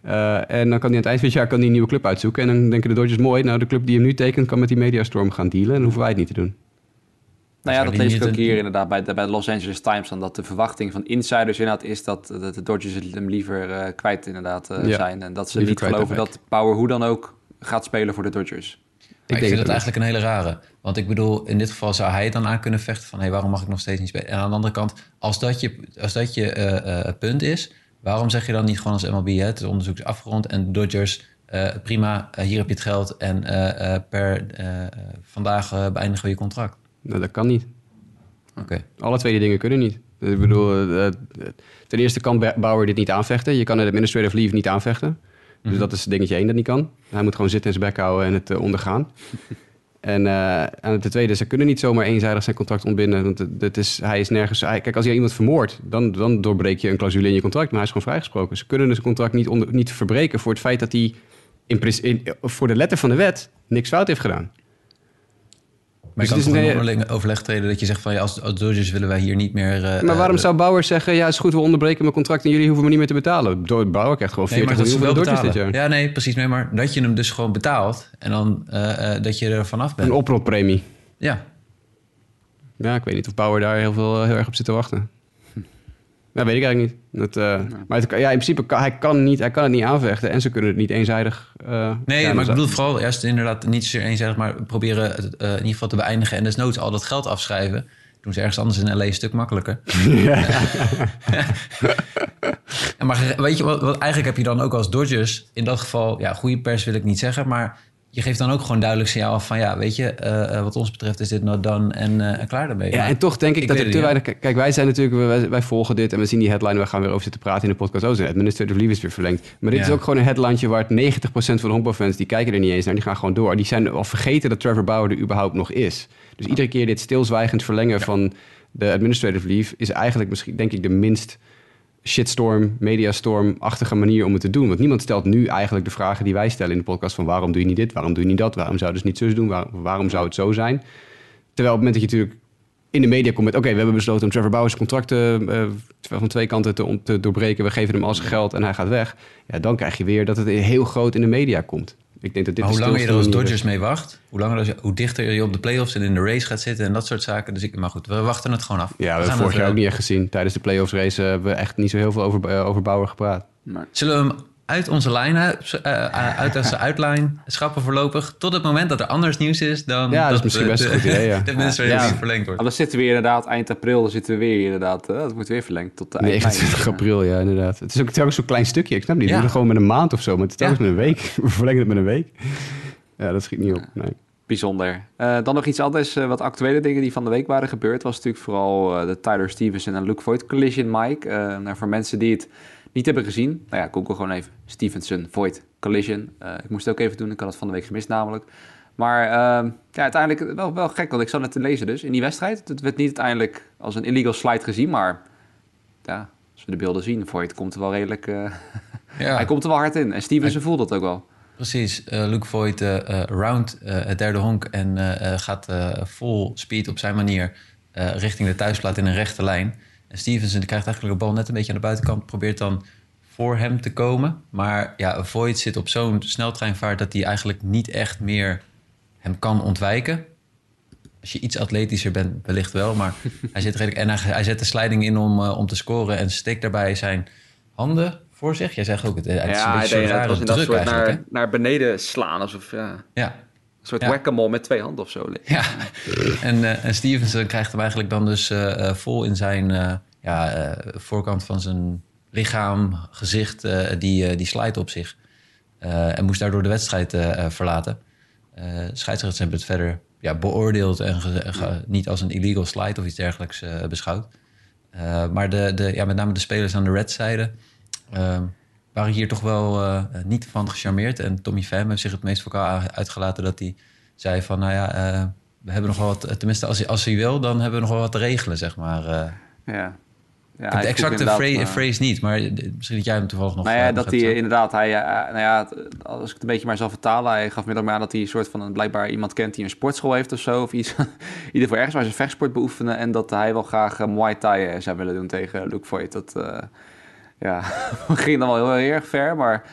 Uh, en dan kan hij aan het eind van het jaar kan hij een nieuwe club uitzoeken. En dan denken de Dodgers mooi, nou de club die hem nu tekent kan met die mediastorm gaan dealen. En dan hoeven wij het niet te doen. Nou ja, dat lees ik ook hier inderdaad bij de, bij de Los Angeles Times. Dan dat de verwachting van insiders inderdaad is dat, dat de Dodgers hem liever uh, kwijt inderdaad uh, zijn. En dat ze niet geloven dat Power hoe dan ook gaat spelen voor de Dodgers. Ik, ik vind het eigenlijk een hele rare. Want ik bedoel, in dit geval zou hij het dan aan kunnen vechten van... hé, hey, waarom mag ik nog steeds niet spelen? En aan de andere kant, als dat je, als dat je punt is Waarom zeg je dan niet gewoon als MLB, hè, het onderzoek is afgerond en Dodgers, uh, prima, uh, hier heb je het geld en uh, per vandaag beëindigen we je contract? Nou, dat kan niet. Oké. Alle twee die dingen kunnen niet. Ik bedoel, ten eerste kan Bauer dit niet aanvechten. Je kan het administrative leave niet aanvechten. Dus mhm. dat is dingetje één dat niet kan. Hij moet gewoon zitten in zijn bek houden en het ondergaan. En, uh, en ten tweede, ze kunnen niet zomaar eenzijdig zijn contract ontbinden. Want het, is, hij is nergens. kijk, als je iemand vermoordt, dan, dan doorbreek je een clausule in je contract. Maar hij is gewoon vrijgesproken. Ze kunnen dus een contract niet, onder, niet verbreken voor het feit dat hij in, voor de letter van de wet niks fout heeft gedaan. Maar dus kan toch een overleg treden dat je zegt van ja, als, als Dodgers willen wij hier niet meer. Uh, maar waarom uh, zou Bauer zeggen, ja, is goed, we onderbreken mijn contract en jullie hoeven me niet meer te betalen? Bauer krijgt gewoon 40 nee, miljoen Dodgers dit jaar. Ja, nee, precies. Nee, maar dat je hem dus gewoon betaalt en dan uh, dat je er vanaf bent. Een oprotpremie. Ja. Ja, ik weet niet of Bauer daar heel, veel, heel erg op zit te wachten. Dat weet ik eigenlijk niet. Dat, uh, Maar het, ja, in principe kan hij, kan niet, hij kan het niet aanvechten en ze kunnen het niet eenzijdig. Uh, nee, maar ik bedoel vooral eerst inderdaad niet zozeer eenzijdig, maar proberen het uh, in ieder geval te beëindigen en desnoods al dat geld afschrijven. Doen ze ergens anders in LA een stuk makkelijker. Ja. maar weet je wat, wat, eigenlijk heb je dan ook als Dodgers in dat geval, ja, goede pers wil ik niet zeggen, maar je geeft dan ook gewoon duidelijk signaal af van ja, weet je, uh, wat ons betreft is dit not done en, uh, klaar daarmee. Ja, en toch denk ik, dat er te weinig. Kijk, wij zijn natuurlijk, wij, volgen dit en we zien die headline, we gaan weer over zitten praten in de podcast. Oh, zijn administrative leave is weer verlengd. Maar dit is ook gewoon een headline waar 90% van de honkbalfans die kijken er niet eens naar, die gaan gewoon door. Die zijn al vergeten dat Trevor Bauer er überhaupt nog is. Dus iedere keer dit stilzwijgend verlengen van de administrative leave is eigenlijk misschien, denk ik, de minst shitstorm, mediastorm-achtige manier om het te doen. Want niemand stelt nu eigenlijk de vragen die wij stellen in de podcast van waarom doe je niet dit, waarom doe je niet dat, waarom zou je dus niet zo doen, waarom zou het zo zijn. Terwijl op het moment dat je natuurlijk in de media komt met... oké, we hebben besloten om Trevor Bauer's contracten uh, van twee kanten te, te, doorbreken. We geven hem al zijn geld en hij gaat weg. Ja, dan krijg je weer dat het heel groot in de media komt. Ik denk dat dit hoe langer je er als Dodgers mee wacht, hoe, langer, hoe dichter je op de playoffs en in de race gaat zitten en dat soort zaken. Dus ik, maar goed, we wachten het gewoon af. Ja, we, hebben vorig jaar ook eh, niet echt gezien. Tijdens de playoffs race hebben we echt niet zo heel veel over, uh, over Bauer gepraat. Zullen we hem uit onze uh, uit onze outline schappen voorlopig. Tot het moment dat er anders nieuws is dan. Ja, dat, is misschien best een goed idee. Ja. de ja. verlengd wordt. Dan zitten we inderdaad eind april, dan zitten we weer inderdaad. Uh, dat wordt weer verlengd tot eind 29 april, ja, inderdaad. Het is ook telkens zo'n klein stukje. Ik snap niet. Ja. We doen gewoon met een maand of zo, maar het is telkens met een week. We verlengen het met een week. Ja, dat schiet niet op. Nee. Bijzonder. Uh, dan nog iets anders, uh, wat actuele dingen die van de week waren gebeurd, was natuurlijk vooral uh, de Tyler Stevens en Luke Voigt collision, Mike. nou, voor mensen die het niet hebben gezien, nou ja, google gewoon even Stevenson Void Collision. Uh, ik moest het ook even doen, ik had het van de week gemist namelijk. Maar uh, ja, uiteindelijk wel, wel gek, want ik zat net te lezen dus in die wedstrijd. Het werd niet uiteindelijk als een illegal slide gezien, maar ja, als we de beelden zien, Voigt komt er wel redelijk... Uh, ja. hij komt er wel hard in en Stevenson voelt dat ook wel. Precies, uh, Luke Voigt uh, round het derde honk en gaat vol speed op zijn manier richting de thuisplaat in een rechte lijn. En Stevenson krijgt eigenlijk de bal net een beetje aan de buitenkant, probeert dan voor hem te komen. Maar ja, Voigt zit op zo'n sneltreinvaart dat hij eigenlijk niet echt meer hem kan ontwijken. Als je iets atletischer bent, wellicht wel. Maar hij zit redelijk. En hij, hij zet de sliding in om, uh, om te scoren. En steekt daarbij zijn handen voor zich. Jij zegt ook het. het ja, is een beetje hij deed, het soort naar, naar beneden slaan. Alsof. Ja. ja. Een soort ja. met twee handen of zo. Ja, en, uh, en Stevenson krijgt hem eigenlijk dan dus uh, vol in zijn ja, voorkant van zijn lichaam, gezicht, die, die slijt op zich. en moest daardoor de wedstrijd verlaten. Scheidsrechters hebben het verder ja, beoordeeld en niet als een illegal slide of iets dergelijks beschouwd. Maar de, de, ja, met name de spelers aan de red-zijde waren hier toch wel niet van gecharmeerd. En Tommy Pham heeft zich het meest vocaal uitgelaten dat hij zei van... nou ja, we hebben nog wel wat... Tenminste, als hij, als hij wil, dan hebben we nog wel wat te regelen, zeg maar. ja. Ja, de exacte phrase, phrase, niet, maar misschien dat jij hem toevallig nog... Nou ja, dat hij inderdaad, hij, nou ja, als ik het een beetje maar zal vertalen... hij gaf middag maar aan dat hij een soort van een, blijkbaar iemand kent die een sportschool heeft of zo... of iets, in ieder geval ergens waar ze vechtsport beoefenen... en dat hij wel graag Muay Thai eh, zou willen doen tegen Luke Voigt. Dat uh, ja, ging dan wel heel, heel erg ver, maar...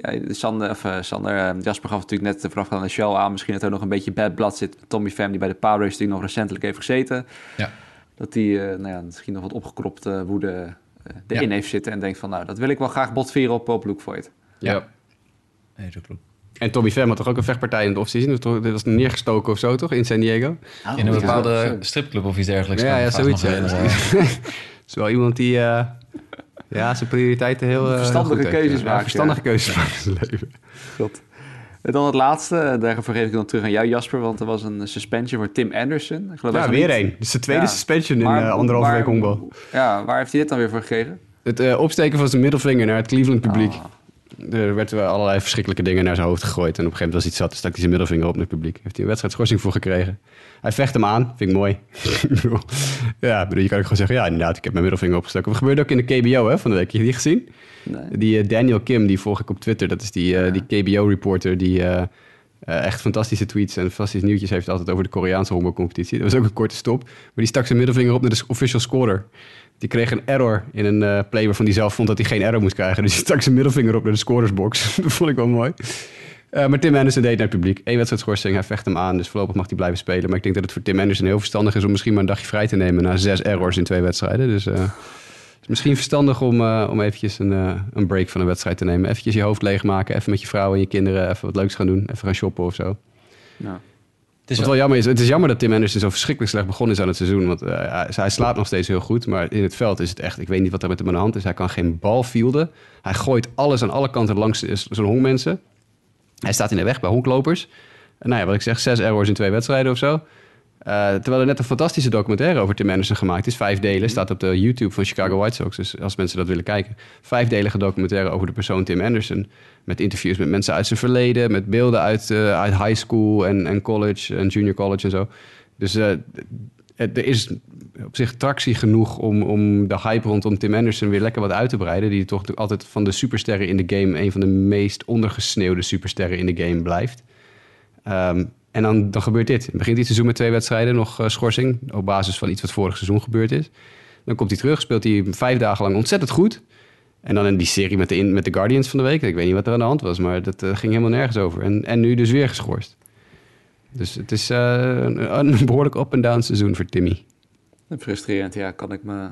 Ja, Sander, of, Sander Jasper gaf natuurlijk net vanaf aan de show aan... misschien dat er nog een beetje bad blood zit. Tommy Pham, die bij de Power Race nog recentelijk heeft gezeten... Ja dat hij uh, nou ja, misschien nog wat opgekropte woede uh, erin heeft zitten en denkt van nou, dat wil ik wel graag botvieren op, op Luke Voigt. Ja. ja. Nee, dat klopt. En Tommy Pham had toch ook een vechtpartij in de offseason? Dat was neergestoken of zo, toch? In San Diego? in een bepaalde stripclub of iets dergelijks. Ja, ja zoiets. Ja. is wel iemand die uh, ja, zijn prioriteiten heel... verstandige keuzes maakt. verstandige keuzes maakt in zijn leven. God. En dan het laatste, eh, daarvoor geef ik dan terug aan jou Jasper, want er was een suspension voor Tim Anderson. Ik geloof ja, weer één. Dus de tweede suspension in uh, anderhalve week honkbal. Ja, waar heeft hij dit dan weer voor gekregen? Het uh, opsteken van zijn middelvinger naar het Cleveland publiek. Ah. Er werden allerlei verschrikkelijke dingen naar zijn hoofd gegooid. En op een gegeven moment was iets zat, stak hij zijn middelvinger op naar het publiek. Heeft hij een wedstrijdschorsing voor gekregen. Hij vecht hem aan, vind ik mooi. ja, bedoel, je kan ook gewoon zeggen, ja inderdaad, ik heb mijn middelvinger opgestoken. Dat gebeurde ook in de KBO hè, van de week. Heb je die gezien? Nee. Die uh, Daniel Kim, die volg ik op Twitter. Dat is die, uh, die KBO-reporter die uh, echt fantastische tweets en fantastische nieuwtjes heeft altijd over de Koreaanse honkbalcompetitie. Dat was ook een korte stop. Maar die stak zijn middelvinger op naar de official scorer. Die kreeg een error in een uh, play waarvan hij zelf vond dat hij geen error moest krijgen. Dus hij stak zijn middelvinger op naar de scorersbox. dat vond ik wel mooi. Uh, maar Tim Anderson deed naar het publiek. Eén wedstrijd schorsing, hij vecht hem aan. Dus voorlopig mag hij blijven spelen. Maar ik denk dat het voor Tim Anderson heel verstandig is om misschien maar een dagje vrij te nemen na zes errors in twee wedstrijden. Dus het is misschien verstandig om, uh, om eventjes een, een break van een wedstrijd te nemen. Eventjes je hoofd leegmaken. Even met je vrouw en je kinderen even wat leuks gaan doen. Even gaan shoppen of zo. Ja. Het is wel jammer is, het is jammer dat Tim Anderson zo verschrikkelijk slecht begonnen is aan het seizoen. Want uh, hij, hij slaat nog steeds heel goed. Maar in het veld is het echt, ik weet niet wat er met hem aan de hand is. Hij kan geen bal fielden. Hij gooit alles aan alle kanten langs zo'n honkmensen. Hij staat in de weg bij honklopers. En nou ja, wat ik zeg, zes errors in twee wedstrijden of zo. Uh, terwijl er net een fantastische documentaire over Tim Anderson gemaakt is. Vijf delen, staat op de YouTube van Chicago White Sox. Dus als mensen dat willen kijken. Vijfdelige documentaire over de persoon Tim Anderson. Met interviews met mensen uit zijn verleden. Met beelden uit, uh, uit high school en, en college en junior college en zo. Dus uh, er is op zich tractie genoeg om, om de hype rondom Tim Anderson weer lekker wat uit te breiden. Die toch altijd van de supersterren in de game een van de meest ondergesneeuwde supersterren in de game blijft. Um, en dan, dan gebeurt dit. Begint dit seizoen met twee wedstrijden, nog uh, schorsing. Op basis van iets wat vorig seizoen gebeurd is. Dan komt hij terug, speelt hij vijf dagen lang ontzettend goed. En dan in die serie met de, met de Guardians van de week. Ik weet niet wat er aan de hand was, maar dat uh, ging helemaal nergens over. En, en nu dus weer geschorst. Dus het is uh, een, een, behoorlijk up-and-down seizoen voor Timmy. Frustrerend, ja, kan ik me,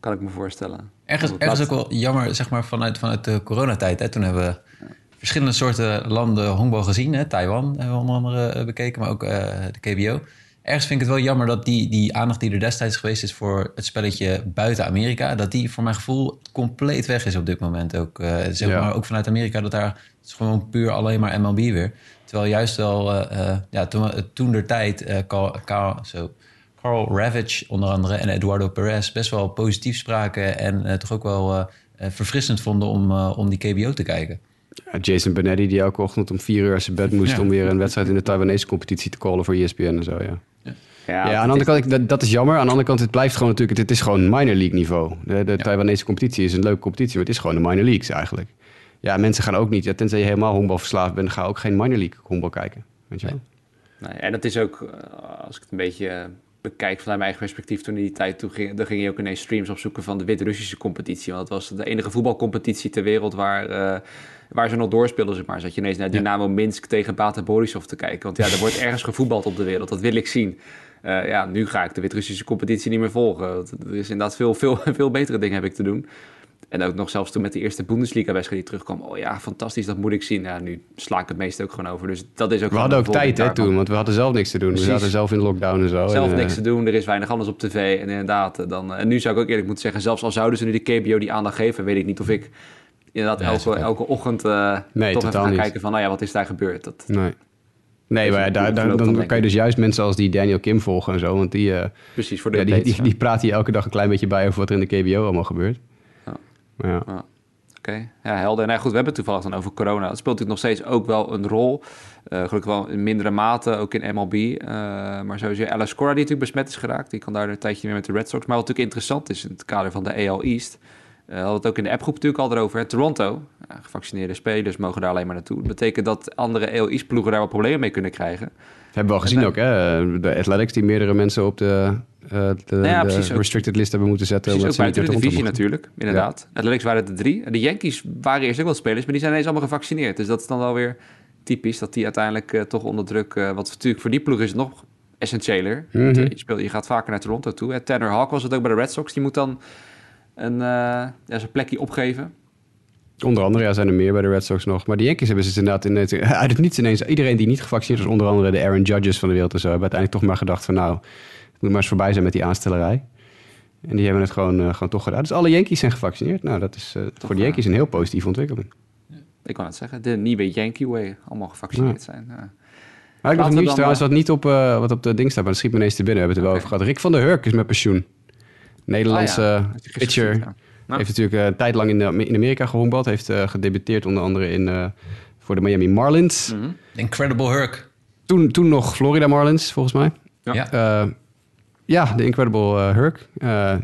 kan ik me voorstellen. Ergens, ergens ook wel jammer, zeg maar, vanuit, vanuit de coronatijd. Hè? Toen hebben we verschillende soorten landen honkbal gezien. Hè? Taiwan hebben we onder andere eh, bekeken, maar ook uh, de KBO. Ergens vind ik het wel jammer dat die, die aandacht die er destijds geweest is voor het spelletje buiten Amerika, dat die voor mijn gevoel compleet weg is op dit moment ook. Uh, zeg maar ook vanuit Amerika, dat daar het is gewoon puur alleen maar MLB weer. Terwijl juist wel, ja, toen, toen der tijd, Carl, Carl, zo, Carl Ravage onder andere en Eduardo Perez best wel positief spraken en toch ook wel eh, verfrissend vonden om, eh, om die KBO te kijken. Ja, Jason Benetti die elke ochtend om vier uur uit zijn bed moest... Ja. om weer een wedstrijd in de Taiwanese competitie te callen voor ESPN en zo, ja. Ja, Ja, aan de andere kant, dat, dat is jammer. Aan de andere kant, het blijft gewoon natuurlijk... Het is gewoon minor league niveau. De, de Taiwanese competitie is een leuke competitie... maar het is gewoon de minor leagues eigenlijk. Ja, mensen gaan ook niet... Ja, tenzij je helemaal honkbalverslaafd bent... ga ook geen minor league honkbal kijken. Weet je wel? Nee, en dat is ook, eh, als ik het een beetje eh, bekijk vanuit mijn eigen perspectief, toen in die tijd toen ging, dan ging je ook ineens streams opzoeken van de Wit-Russische competitie. Want dat was de enige voetbalcompetitie ter wereld waar, eh, waar ze nog doorspeelden, zeg maar. Zat je ineens naar Dynamo Minsk tegen Bata Borisov te kijken. Want ja, er wordt ergens gevoetbald op de wereld, dat wil ik zien. Eh, ja, nu ga ik de Wit-Russische competitie niet meer volgen. Er is inderdaad veel, veel, veel betere dingen heb ik te doen. En ook nog zelfs toen met de eerste Bundesliga-wedstrijd die terugkwam. Oh ja, fantastisch, dat moet ik zien. Ja, nu sla ik het meeste ook gewoon over. Dus dat is ook We hadden ook tijd hè, toen, want we hadden zelf niks te doen. Precies. We zaten zelf in lockdown en zo. Zelf en, eh, niks te doen, er is weinig anders op tv. En inderdaad, eh, dan, en nu zou ik ook eerlijk moeten zeggen... zelfs al zouden ze nu de KBO die aandacht geven... weet ik niet of ik inderdaad Ja, elke, elke ochtend... eh Nee, toch even totaal ga niet. kijken van... nou ja, wat is daar gebeurd? Dat, Nee. Nee, maar daar, dan dan, kan je dus juist mensen als die Daniel Kim volgen en zo. Want die, eh, precies, voor de ja, die, die, die praat hier elke dag een klein beetje bij over wat er in de KBO allemaal gebeurt. Ja. Oké, ja, helder. En nou goed, we hebben het toevallig dan over corona. Dat speelt natuurlijk nog steeds ook wel een rol. Eh, gelukkig wel in mindere mate, ook in MLB. Eh, maar sowieso Alice Cora, die natuurlijk besmet is geraakt. Die kan daar een tijdje meer met de Red Sox. Maar wat natuurlijk interessant is in het kader van de AL East... eh hadden we het ook in de appgroep natuurlijk al erover. hè. Toronto, ja, gevaccineerde spelers mogen daar alleen maar naartoe. Dat betekent dat andere AL East ploegen daar wat problemen mee kunnen krijgen. Dat hebben we al gezien En, ook, hè? De Athletics die meerdere mensen op de, eh, de, ja, de restricted list hebben moeten zetten. Precies, ook omdat buiten de divisie natuurlijk, inderdaad. Athletics waren er drie. De Yankees waren eerst ook wel spelers, maar die zijn ineens allemaal gevaccineerd. Dus dat is dan wel weer typisch, dat die uiteindelijk eh, toch onder druk... wat natuurlijk voor die ploeg is het nog essentiëler. Mhm. Je, speelt, je gaat vaker naar Toronto toe. En Tanner Hawk was het ook bij de Red Sox. Die moet dan een, ja, zijn plekje opgeven. Onder andere ja, zijn er meer bij de Red Sox nog. Maar de Yankees hebben ze inderdaad in het, uit het niets ineens... Iedereen die niet gevaccineerd was, onder andere de Aaron Judges van de wereld en zo... hebben uiteindelijk toch maar gedacht van nou... Moet maar eens voorbij zijn met die aanstellerij. En die hebben het gewoon, eh, gewoon toch gedaan. Dus alle Yankees zijn gevaccineerd. Nou, dat is eh, voor de. Yankees een heel positieve ontwikkeling. Ik kan het zeggen, de nieuwe Yankee way. Allemaal gevaccineerd zijn. Maar ik nog nieuws trouwens eh, wat niet op, eh, wat op de ding staat, maar dat schiet me ineens te binnen. We hebben het er wel over gehad. Rick van der Hurk is met pensioen. Nederlandse Ah, ja. eh, pitcher. gezien, ja. Nou. Heeft natuurlijk eh, een tijd lang in, de- in Amerika gehonkbald. Heeft eh, gedebuteerd onder andere in, eh, voor de Miami Marlins. Mhm. Incredible Hurk. Toen, toen nog Florida Marlins, volgens mij. Ja. Ja. Eh, ja, de Incredible eh, Hurk. Eh,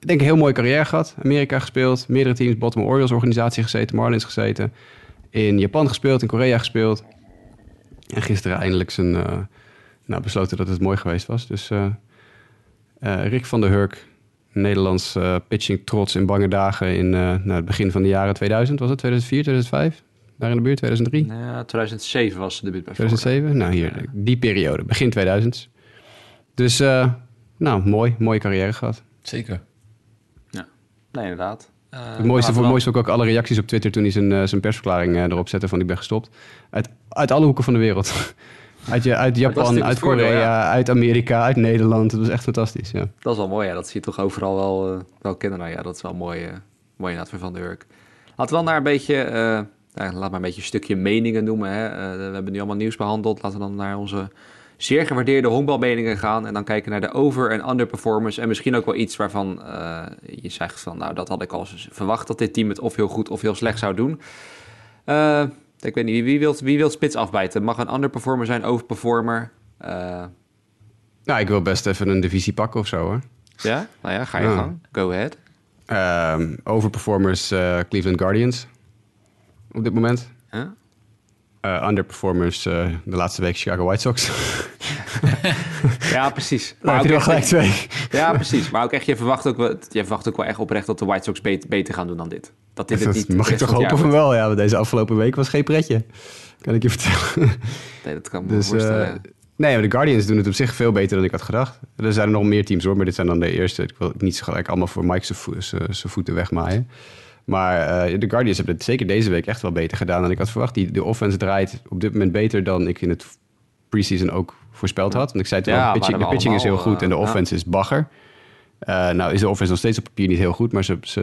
ik denk een heel mooie carrière gehad. Amerika gespeeld, meerdere teams, Baltimore Orioles organisatie gezeten, Marlins gezeten. In Japan gespeeld, in Korea gespeeld. En gisteren eindelijk zijn, eh, nou, besloten dat het mooi geweest was. Dus eh, eh, Rick van der Hurk, Nederlands eh, pitching trots in bange dagen in eh, nou, het begin van de jaren 2000. Was het 2004, 2005? Daar in de buurt, 2003? Ja, 2007 was de debuut bij Florida. 2007? Nou, hier, die periode, begin 2000. Dus, eh, nou, mooi, mooie carrière gehad. Zeker. Nee, inderdaad. Eh, Het mooiste, voor, mooiste ook, ook alle reacties op Twitter toen hij zijn, eh, zijn persverklaring eh, erop zette van ik ben gestopt. Uit, uit alle hoeken van de wereld. uit, je, uit Japan, uit voordeel, Korea, ja. uit Amerika, uit Nederland. Het was echt fantastisch, ja. Dat is wel mooi, ja. Dat zie je toch overal wel, wel kennen. Nou ja, dat is wel mooi, eh, mooi inderdaad voor Van der Hurk. Laten we dan naar een beetje, eh, nou, laat maar een beetje een stukje meningen noemen. Hè. Eh, we hebben nu allemaal nieuws behandeld. Laten we dan naar onze zeer gewaardeerde honkbalmeningen gaan. En dan kijken naar de over- en underperformance. En misschien ook wel iets waarvan eh, je zegt van... nou, dat had ik al verwacht dat dit team het of heel goed of heel slecht zou doen. Eh, ik weet niet, wie, wil, wie wil spits afbijten? Mag een underperformer zijn, overperformer? Eh, Nou, ik wil best even een divisie pakken of zo, hoor. ja? Nou ja, ga je gang. Go ahead. Ehm, overperformers Cleveland Guardians op dit moment. Huh? Eh, underperformers eh, de laatste week Chicago White Sox. Ja, precies. Heb ook wel gelijk twee. Ja, precies. Maar ook echt, je verwacht ook, wel, je verwacht ook wel echt oprecht dat de White Sox beter, beter gaan doen dan dit. Dat dit het niet mag ik toch hopen van wel. Ja, want deze afgelopen week was geen pretje. Kan ik je vertellen. Nee, dat kan me Dus, voorstellen. eh, nee, maar de Guardians doen het op zich veel beter dan ik had gedacht. Er zijn er nog meer teams hoor, maar dit zijn dan de eerste. Ik wil niet gelijk allemaal voor Mike zijn voeten wegmaaien. Maar eh, de Guardians hebben het zeker deze week echt wel beter gedaan dan ik had verwacht. Die, de offense draait op dit moment beter dan ik in het preseason ook voorspeld had. Want ik zei het Ja, pitching, de pitching is heel goed en de eh, ja. offense is bagger. Eh, nou is de offense nog steeds op papier niet heel goed, maar ze, ze,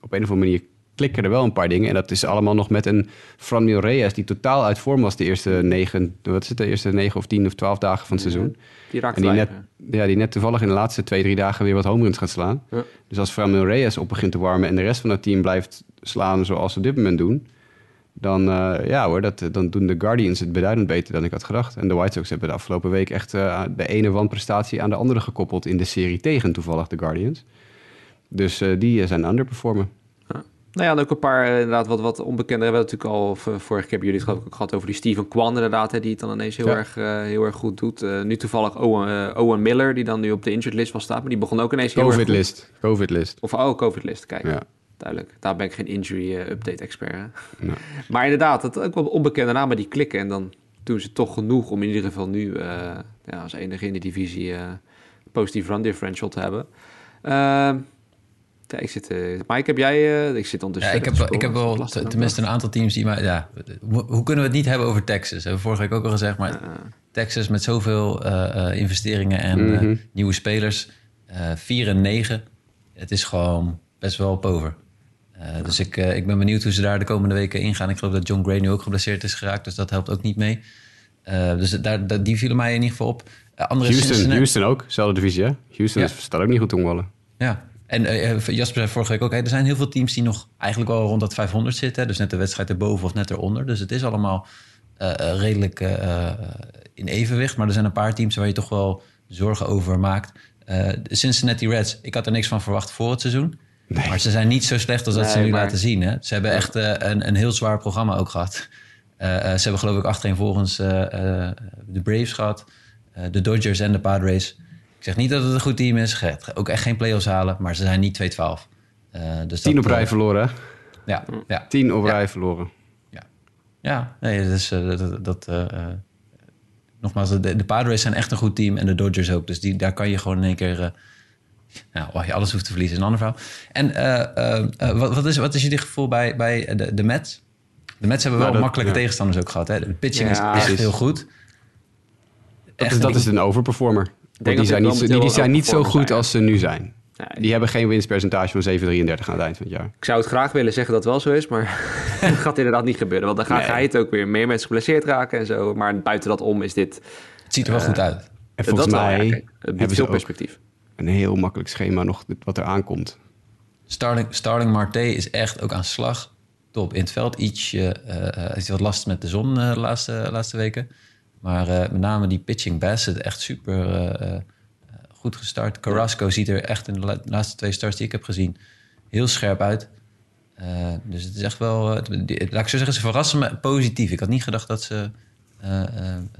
op een of andere manier klikken er wel een paar dingen. En dat is allemaal nog met een Franmil Reyes die totaal uit vorm was de eerste negen, wat is het, de eerste negen of tien of twaalf dagen van het seizoen. Die raakt En die weinig, net, ja, die net toevallig in de laatste twee, drie dagen weer wat homeruns gaat slaan. Ja. Dus als Franmil Reyes op begint te warmen en de rest van het team blijft slaan zoals ze op dit moment doen, dan, eh, ja hoor, dat, dan doen de Guardians het beduidend beter dan ik had gedacht. En de White Sox hebben de afgelopen week echt eh, de ene wanprestatie aan de andere gekoppeld in de serie tegen toevallig de Guardians. Dus eh, die zijn underperformen. Nou ja, en ook een paar eh, inderdaad wat, wat onbekende. We hebben natuurlijk al v- vorige keer hebben jullie het geloof ik ook gehad over die Steven Kwan inderdaad, hè, die het dan ineens heel, Ja. erg, eh, heel erg goed doet. Eh, nu toevallig Owen, eh, Owen Miller, die dan nu op de injured list was staan, maar die begon ook ineens heel erg goed. Covid-list. Covid-list. Of oh, COVID-list, kijk. Ja. Duidelijk. Daar ben ik geen injury eh, update expert. Hè? Nee. Maar inderdaad, het ook wel onbekende namen die klikken. En dan doen ze toch genoeg om in ieder geval nu eh, ja, als enige in de divisie eh positief run differential te hebben. Ja, ik zit, eh Mike, heb jij... eh, ik zit Ja, ondertussen ik heb, ik heb wel Dat lastig tenminste een aantal teams die... Maar, ja, hoe, hoe kunnen we het niet hebben over Texas? Hebben we vorige week ook al gezegd. Maar Texas met zoveel eh, eh, investeringen en eh, Mhm. nieuwe spelers. eh 4 en 9. Het is gewoon best wel pover. Eh, Dus ik, ik ben benieuwd hoe ze daar de komende weken ingaan. Ik geloof dat John Gray nu ook geblesseerd is geraakt. Dus dat helpt ook niet mee. Eh, dus daar, daar- die vielen mij in ieder geval op. Andere Houston, Houston ook, zelfde divisie hè? Houston Ja. staat ook niet goed te omwallen. Ja, en eh, eh, Jasper zei vorige week ook... Er zijn heel veel teams die nog eigenlijk wel rond dat 500 zitten. Dus net de wedstrijd erboven of net eronder. Dus het is allemaal eh, redelijk in evenwicht. Maar er zijn een paar teams waar je toch wel zorgen over maakt. De Cincinnati Reds, ik had er niks van verwacht voor het seizoen. Maar ze zijn niet zo slecht als dat ze nu maar- laten zien. Hè? Ze hebben echt een, een heel zwaar programma ook gehad. Eh, eh, ze hebben geloof ik achtereenvolgens eh de Braves gehad. eh, de Dodgers en de Padres. Ik zeg niet dat het een goed team is. Gaat Ook echt geen play-offs halen. Maar ze zijn niet 2-12. Eh, dus Tien op rij eh, verloren hè? Ja, ja, Tien op Ja. rij verloren. ja. Nee, dus, dat... dat nogmaals, de, de Padres zijn echt een goed team. En de Dodgers ook. Dus die, daar kan je gewoon in één keer... nou, je alles hoeft te verliezen, is een ander verhaal. En wat, wat, is, wat is jullie gevoel bij, bij de, de Mets? De Mets hebben wel Nou, dat- makkelijke ja. tegenstanders ook gehad. Hè? De pitching Ja, is echt precies. heel goed. Dat Echt is, dat is een overperformer. Die zijn niet, die, die wel zijn niet zo goed zijn, als ze nu zijn. Nee, Die hebben geen winstpercentage van 7,33 aan het eind van het jaar. Ik zou het graag willen zeggen dat het wel zo is, maar dat gaat inderdaad niet gebeuren. Want dan ga, Nee. je het ook weer meer mensen geblesseerd raken en zo. Maar buiten dat om is dit... Het ziet er wel goed uit. En volgens dat wel, mij ja, kijk, het biedt hebben ze veel ook perspectief. een heel makkelijk schema nog wat er aankomt. Starling, Starling Marte is echt ook aan slag. Top. In het veld ietsje... eh eh, is wat last met de zon eh, de laatste, laatste weken. Maar eh, met name die pitching Bassett echt super eh, eh, goed gestart. Carrasco ziet er echt in de la- laatste twee starts die ik heb gezien... heel scherp uit. Eh, dus het is echt wel... die- laat ik zo zeggen, ze verrassen me positief. Ik had niet gedacht dat ze eh, eh,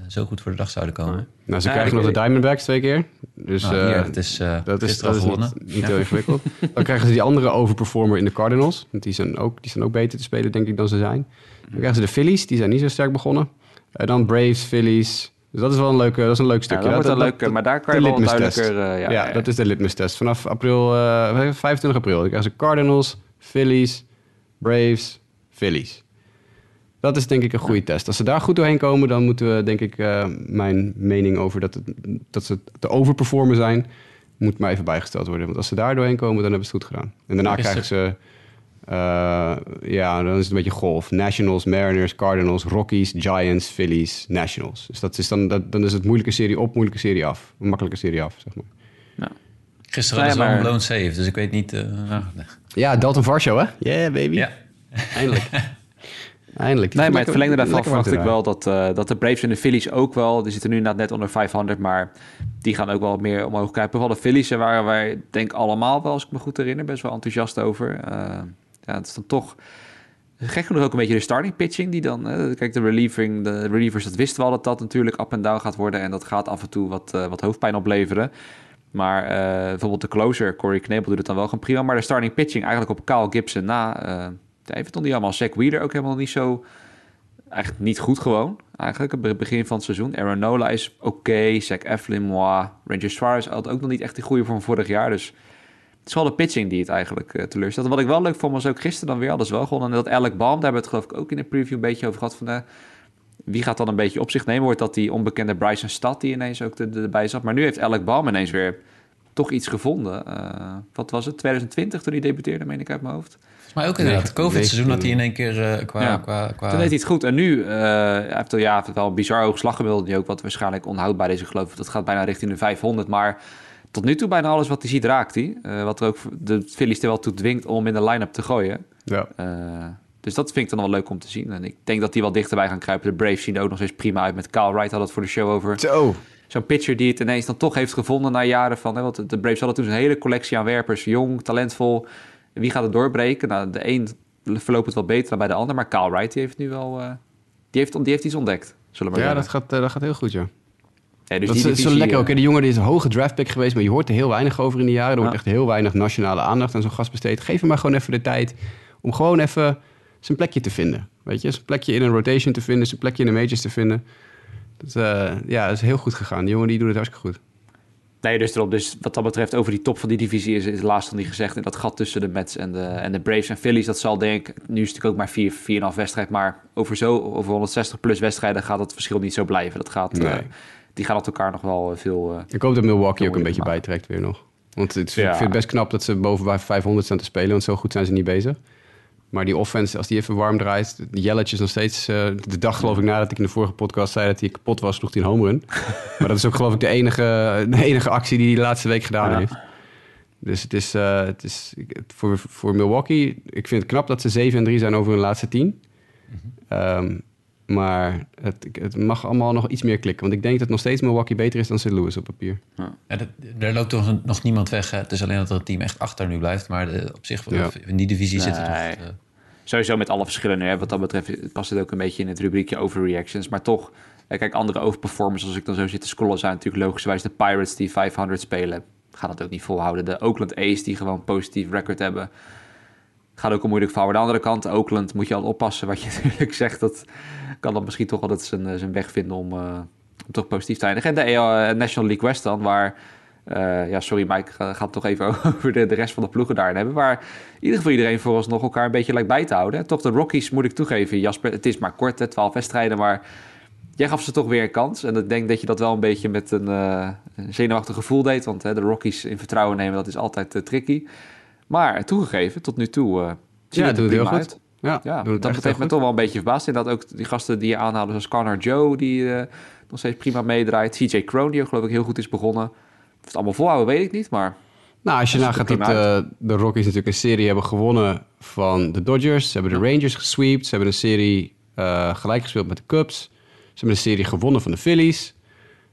zo goed voor de dag zouden komen. Nou, ze Ja, krijgen nog de Diamondbacks twee keer. Dus Nou, eh, hier, het is, eh dat is, dat is gewonnen. niet, niet heel ingewikkeld. Dan krijgen ze die andere overperformer in de Cardinals. Want die zijn, ook, die zijn ook beter te spelen, denk ik, dan ze zijn. Dan krijgen ze de Phillies, die zijn niet zo sterk begonnen. En dan Braves, Phillies. Dus dat is wel een leuk, dat is een leuk Ja, stukje. dat wordt Dat- een dat- leuke, maar daar kan je wel duidelijker... eh, ja, dat is de litmus-test. Vanaf april, eh, 25 april. Dan krijgen ze Cardinals, Phillies, Braves, Phillies. Dat is denk ik een goede test. Als ze daar goed doorheen komen, dan moeten we, denk ik, eh, mijn mening over dat, het, dat ze te overperformen zijn, moet maar even bijgesteld worden. Want als ze daar doorheen komen, dan hebben ze het goed gedaan. En daarna Ja, krijgen ze, eh, ja, dan is het een beetje golf. Nationals, Mariners, Cardinals, Rockies, Giants, Phillies, Nationals. Dus dat is dan, dat, dan is het moeilijke serie op, moeilijke serie af. Een makkelijke serie af, zeg maar. Gisteren ze wel maar- een blown save, dus ik weet niet... nee. Ja, Dalton Varsho, hè? Yeah, baby. Ja. Eindelijk. Eindelijk. Nee, maar het verlengde daarvan verwacht ik wel dat, eh, dat de Braves en de Phillies ook wel... Die zitten nu inderdaad net onder 500, maar die gaan ook wel meer omhoog kijken. Vooral de Phillies, daar waren wij denk allemaal wel, als ik me goed herinner, best wel enthousiast over. Eh, het is dan toch... Gek genoeg ook een beetje de starting pitching die dan... eh, kijk, de, relieving, de relievers, dat wisten we al dat dat natuurlijk up en down gaat worden. En dat gaat af en toe wat, eh, wat hoofdpijn opleveren. Maar eh, bijvoorbeeld de closer, Corey Knebel, doet het dan wel gewoon prima. Maar de starting pitching eigenlijk op Kyle Gibson na... eh ja, heeft het nog niet allemaal. Zack Wheeler ook helemaal niet zo... Eigenlijk niet goed gewoon. Eigenlijk, het begin van het seizoen. Aaron Nola is oké. Zach Eflin, moi. Ranger Suarez had ook nog niet echt die goede vorm vorig jaar. Dus is wel de pitching die het eigenlijk uh, teleurstelt. Wat ik wel leuk vond was ook gisteren dan weer alles wel gewonnen. En dat Alec Baum, daar hebben we het geloof ik ook in de preview een beetje over gehad. Van, uh, wie gaat dan een beetje op zich nemen? Wordt dat die onbekende Bryson Stad die ineens ook erbij zat? Maar nu heeft Alec Baum ineens weer toch iets gevonden. Eh, wat was het? 2020 toen hij debuteerde, meen ik uit mijn hoofd. Mij ook inderdaad. Het COVID-seizoen had hij in één keer eh, qua, Ja. qua, qua... Toen deed hij het goed. En nu, eh, hij heeft, ja, hij heeft wel een bizar hoog slaggemiddelde die ook, wat waarschijnlijk onhoudbaar is. Ik geloof dat gaat bijna richting de 500. Maar tot nu toe bijna alles wat hij ziet raakt hij. Eh, wat er ook de Phillies er wel toe dwingt om in de line-up te gooien. Ja. Eh, dus dat vind ik dan wel leuk om te zien. En ik denk dat die wel dichterbij gaan kruipen. De Braves zien er ook nog steeds prima uit. Met Kyle Wright had het voor de show over. Zo. Zo'n pitcher die het ineens dan toch heeft gevonden na jaren van... Hè, want de Braves hadden toen een hele collectie aan werpers. Jong, talentvol. Wie gaat het doorbreken? Nou, de een verloopt het wel beter dan bij de ander. Maar Kyle Wright die heeft nu wel... eh, die, heeft, die heeft iets ontdekt, zullen we maar Ja, dat gaat, dat gaat heel goed, ja. Ja, dus dat die is, zo lekker eh, ook. hè. Die jongen die is een hoge draftpick geweest, maar je hoort er heel weinig over in de jaren. Er wordt Ja. echt heel weinig nationale aandacht aan zo'n gast besteed. Geef hem maar gewoon even de tijd om gewoon even zijn plekje te vinden. Weet je, zijn plekje in een rotation te vinden, zijn plekje in de majors te vinden. Dat, eh, ja, dat is heel goed gegaan. Die jongen die doet het hartstikke goed. Nee, dus erop. Dus wat dat betreft, over die top van die divisie is, is het laatst nog niet gezegd. En dat gat tussen de Mets en de, en de Braves en Phillies, dat zal denk ik... Nu is het natuurlijk ook maar 4, 4,5 wedstrijd. Maar over, zo, over 160 plus wedstrijden gaat dat verschil niet zo blijven. Dat gaat, eh. Die gaan elkaar nog wel eh, veel... eh, Ik hoop dat Milwaukee ook een beetje maken. bijtrekt weer nog. Want het, Ja. ik vind het best knap dat ze boven bij 500 staan te spelen, want zo goed zijn ze niet bezig. Maar die offense, als die even warm draait, de Jelletje is nog steeds... eh, de dag geloof ik nadat ik in de vorige podcast zei dat hij kapot was, sloeg hij een home run. maar dat is ook geloof ik de enige, de enige actie die hij de laatste week gedaan Ja. heeft. Dus het is, het is voor, voor Milwaukee, ik vind het knap dat ze 7 en 3 zijn over hun laatste 10. Ehm, maar het, het mag allemaal nog iets meer klikken. Want ik denk dat nog steeds Milwaukee beter is dan St. Louis op papier. Ja, dat- er loopt toch nog niemand weg. Hè? Het is alleen dat een team echt achter nu blijft. Maar de- op zich, Ja. in die divisie zit het nog... Nee. eh, Sowieso met alle verschillen. Hè. Wat dat betreft past het ook een beetje in het rubriekje overreactions. Maar toch, eh, kijk, andere overperformers, als ik dan zo zit te scrollen, zijn natuurlijk logischerwijs de Pirates die 500 spelen. Gaan dat ook niet volhouden. De Oakland A's die gewoon een positief record hebben. Gaat ook een moeilijk verhaal. Aan de andere kant, Oakland moet je altijd oppassen wat je natuurlijk zegt. Dat kan dan misschien toch altijd zijn, eh, zijn weg vinden om, eh, om toch positief te eindigen. En de eh, National League West dan, waar... ja, sorry Mike, ga, ga het toch even over de, de rest van de ploegen daarin hebben. Waar in ieder geval iedereen vooralsnog elkaar een beetje lijkt bij te houden. Toch de Rockies moet ik toegeven, Jasper. Het is maar kort, hè, 12 wedstrijden, maar jij gaf ze toch weer een kans. En ik denk dat je dat wel een beetje met een, zenuwachtig gevoel deed. Want hè, de Rockies in vertrouwen nemen, dat is altijd tricky. Maar toegegeven, tot nu toe uh, Ja, het doet het heel goed. uit. Ja, dat echt heeft me toch wel een beetje verbaasd. En dat ook die gasten die je aanhaalde, zoals Connor Joe, die eh, nog steeds prima meedraait. CJ Crone, die ook geloof ik heel goed is begonnen. Of het allemaal volhouden, weet ik niet. Maar Nou, als je nagaat dat eh, de Rockies natuurlijk een serie hebben gewonnen van de Dodgers. Ze hebben de Rangers gesweept. Ze hebben een serie gelijk gespeeld met de Cubs. Ze hebben een serie gewonnen van de Phillies.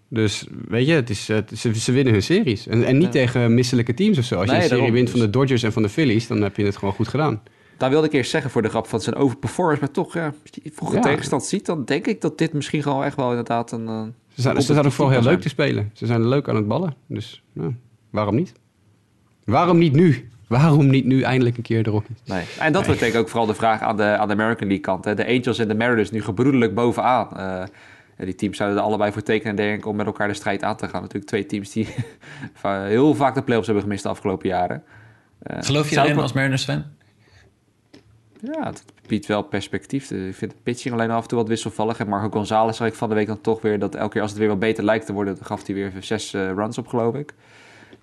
Dus weet je, het is, het ze, ze winnen hun series. En, en niet Ja. tegen misselijke teams of zo. Als je een serie wint van Dus- de Dodgers en van de Phillies, dan heb je het gewoon goed gedaan. daar wilde ik eerst zeggen voor de grap van zijn overperformance. Maar toch, ja, als je vroege Ja. tegenstand ziet, dan denk ik dat dit misschien gewoon echt wel inderdaad een... eh, Ze zijn, ze zijn ook vooral heel leuk te spelen. Ze zijn leuk aan het ballen. Dus waarom niet? Waarom niet nu? Waarom niet nu eindelijk een keer de Rockies? Nee. En dat ik ook vooral de vraag aan de, aan de American League kant. Hè. De Angels en de Mariners nu gebroedelijk bovenaan. Eh, die teams zouden er allebei voor tekenen, denk ik, om met elkaar de strijd aan te gaan. Natuurlijk twee teams die heel vaak de playoffs hebben gemist de afgelopen jaren. Eh, Geloof je erin als Mariners fan? Ja, het biedt wel perspectief. Ik vind de pitching alleen af en toe wat wisselvallig. En Marco Gonzalez zag ik van de week dan toch weer... dat elke keer als het weer wat beter lijkt te worden... dan gaf hij weer zes eh, runs op, geloof ik.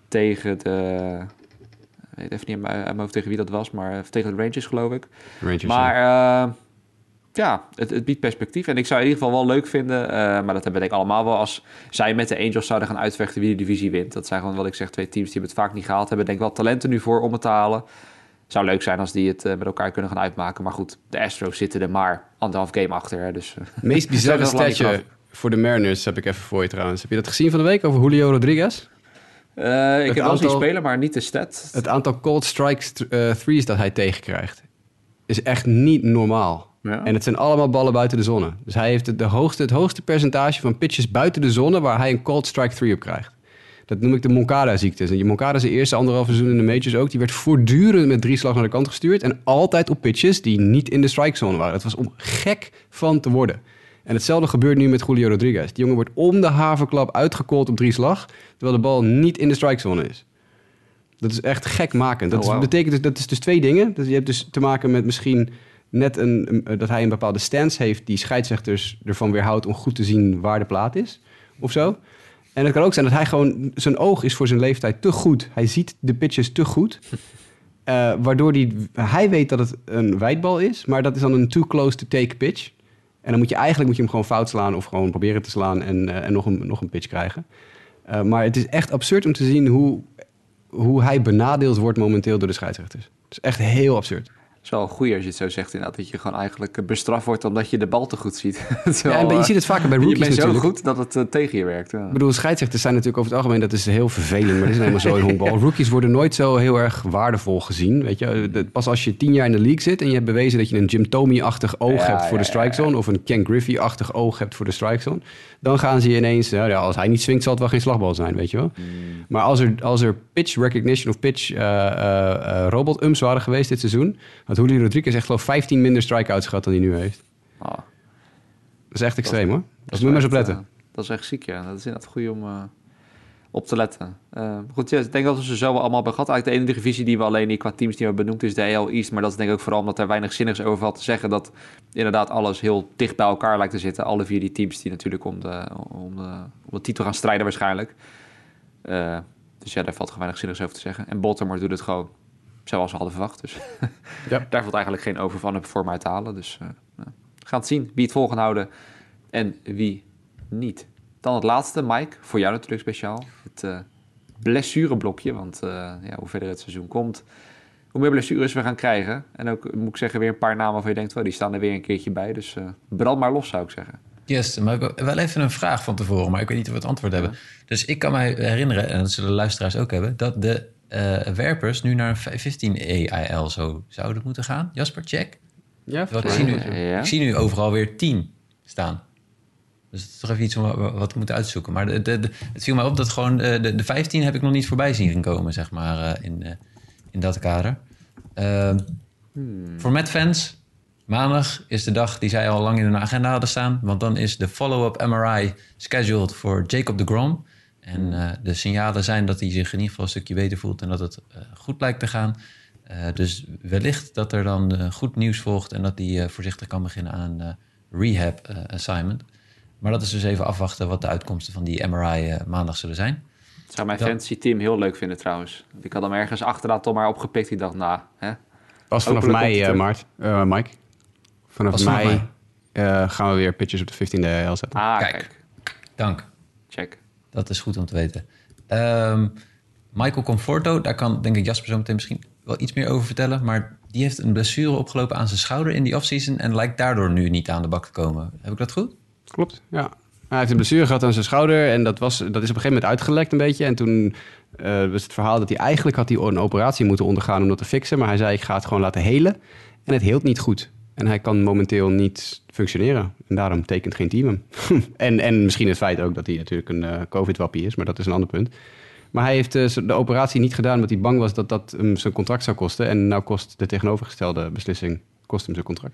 Tegen de... Ik weet even niet uit mijn- hoofd tegen wie dat was... maar eh, tegen de Rangers, geloof ik. Rangers. Maar ja. eh, ja, het, het biedt perspectief. En ik zou in ieder geval wel leuk vinden... eh, maar dat hebben we denk ik allemaal wel... als zij met de Angels zouden gaan uitvechten wie de divisie wint. Dat zijn gewoon, wat ik zeg, twee teams die het vaak niet gehaald hebben. Denk wel talenten nu voor om het te halen. Zou leuk zijn als die het eh, met elkaar kunnen gaan uitmaken. Maar goed, de Astros zitten er maar anderhalf game achter. Hè, dus, eh, Het meest bizarre statje voor de Mariners heb ik even voor je trouwens. Heb je dat gezien van de week over Julio Rodriguez? eh, ik heb wel die spelen, maar niet de stat. Het aantal cold strikes threes dat hij tegenkrijgt is echt niet normaal. Ja. En het zijn allemaal ballen buiten de zonne. Dus hij heeft het, de hoogste, het hoogste percentage van pitches buiten de zonne waar hij een cold strike three op krijgt. Dat noem ik de Moncada-ziekte. En die Moncada zijn eerste anderhalf seizoen in de majors ook. Die werd voortdurend met drie slag naar de kant gestuurd. En altijd op pitches die niet in de strikezone waren. Het was om gek van te worden. En hetzelfde gebeurt nu met Julio Rodriguez. Die jongen wordt om de haverklap uitgecallt op drie slag. Terwijl de bal niet in de strikezone is. Dat is echt gekmakend. Dat Oh, is- betekent dus, dat is dus twee dingen. Dus je hebt dus te maken met misschien net een, dat hij een bepaalde stance heeft die scheidsrechters ervan weerhoudt om goed te zien waar de plaat is. Of zo. En het kan ook zijn dat hij gewoon... Zijn oog is voor zijn leeftijd te goed. Hij ziet de pitches te goed. Eh, waardoor die, hij weet dat het een wijdbal is. Maar dat is dan een too close to take pitch. En dan moet je eigenlijk moet je hem gewoon fout slaan... of gewoon proberen te slaan en, eh, en nog, een, nog een pitch krijgen. Eh, maar het is echt absurd om te zien hoe, hoe hij benadeeld wordt momenteel door de scheidsrechters. Het is echt heel absurd. Het is wel goed als je het zo zegt inderdaad. Dat je gewoon eigenlijk eh, bestraft wordt omdat je de bal te goed ziet. Ja, en je eh, ziet het vaker bij je rookies bent zo goed dat het eh, tegen je werkt. Ja. Ik bedoel, scheidsrechters zijn natuurlijk over het algemeen, dat is heel vervelend, maar dat is nou helemaal zo in honkbal. Rookies worden nooit zo heel erg waardevol gezien. Weet je, pas als je tien jaar in de league zit en je hebt bewezen dat je een Jim Tomey-achtig oog hebt voor de strike zone, of een Ken Griffey-achtig oog hebt voor de strike zone, dan gaan ze je ineens, nou ja, als hij niet swingt, zal het wel geen slagbal zijn, weet je wel. Maar als er, als er pitch recognition of pitch eh, robot-ums waren geweest dit seizoen, had Julio Rodriguez echt geloof ik 15 minder strikeouts gehad dan hij nu heeft. Ah, Dat is echt extreem hoor. dat Dus moet je maar eens op letten. eh, dat is echt ziek, ja. Dat is inderdaad goed om eh, op te letten. Eh, goed, ja, ik denk dat we ze zo wel allemaal hebben gehad. Eigenlijk de enige divisie die we alleen niet qua teams die we benoemd is de AL East. Maar dat is denk ik ook vooral omdat er weinig zinnigs over valt te zeggen. Dat inderdaad alles heel dicht bij elkaar lijkt te zitten. Alle vier die teams die natuurlijk om de, om de, om de titel gaan strijden waarschijnlijk. Dus ja, daar valt gewoon weinig zinnigs over te zeggen. En Baltimore doet het gewoon zoals we hadden verwacht. Dus Ja. daar valt eigenlijk geen over van voor mij te halen. Dus eh, nou, we gaan het zien wie het vol gaan houden en wie niet. Dan het laatste, Mike, voor jou natuurlijk speciaal. Het eh, blessureblokje, want eh, ja, hoe verder het seizoen komt, hoe meer blessures we gaan krijgen. En ook, moet ik zeggen, weer een paar namen waarvan je denkt, oh, die staan er weer een keertje bij. Dus eh, brand maar los, zou ik zeggen. Yes, maar ik heb wel even een vraag van tevoren, maar ik weet niet of we het antwoord hebben. Dus ik kan mij herinneren, en dat zullen de luisteraars ook hebben, dat de eh, werpers nu naar een 15 AIL zo zouden moeten gaan. Jasper, check. Ja, ik, zie nu, Ja. ik zie nu overal weer 10 staan. Dus het is toch even iets om wa- wat we moeten uitzoeken. Maar de, de, de- het viel mij op dat gewoon eh, de, de 15 heb ik nog niet voorbij zien komen, zeg maar, eh, in, eh, in dat kader. Ehm, Voor Met-fans, maandag is de dag die zij al lang in hun agenda hadden staan. Want dan is de follow-up MRI scheduled voor Jacob de Grom. En eh, de signalen zijn dat hij zich in ieder geval een stukje beter voelt en dat het eh, goed lijkt te gaan. Eh, dus wellicht dat er dan eh, goed nieuws volgt en dat hij eh, voorzichtig kan beginnen aan een eh, rehab eh, assignment. Maar dat is dus even afwachten wat de uitkomsten van die MRI eh, maandag zullen zijn. Dat zou mijn Dat- fantasy team heel leuk vinden trouwens. Ik had hem ergens achteraan toch maar opgepikt. Ik dacht, nou, hè, Pas vanaf. Maart, eh, Mike. Vanaf vanaf mei eh, gaan we weer pitches op de 15e AL zetten. ah, Kijk. kijk. Dank. Check. Dat is goed om te weten. Ehm, Michael Conforto, daar kan denk ik Jasper zo meteen misschien wel iets meer over vertellen. Maar die heeft een blessure opgelopen aan zijn schouder in die offseason en lijkt daardoor nu niet aan de bak te komen. Heb ik dat goed? Klopt, ja. Hij heeft een blessure gehad aan zijn schouder en dat, was, dat is op een gegeven moment uitgelekt een beetje. En toen eh, was het verhaal dat hij eigenlijk had hij een operatie moeten ondergaan om dat te fixen. Maar hij zei, ik ga het gewoon laten helen. En het heelt niet goed. En hij kan momenteel niet functioneren. En daarom tekent geen team hem. en, en misschien het feit ook dat hij natuurlijk een eh, covid-wappie is, maar dat is een ander punt. Maar hij heeft eh, de operatie niet gedaan omdat hij bang was dat dat hem zijn contract zou kosten. En nou kost de tegenovergestelde beslissing kost hem zijn contract.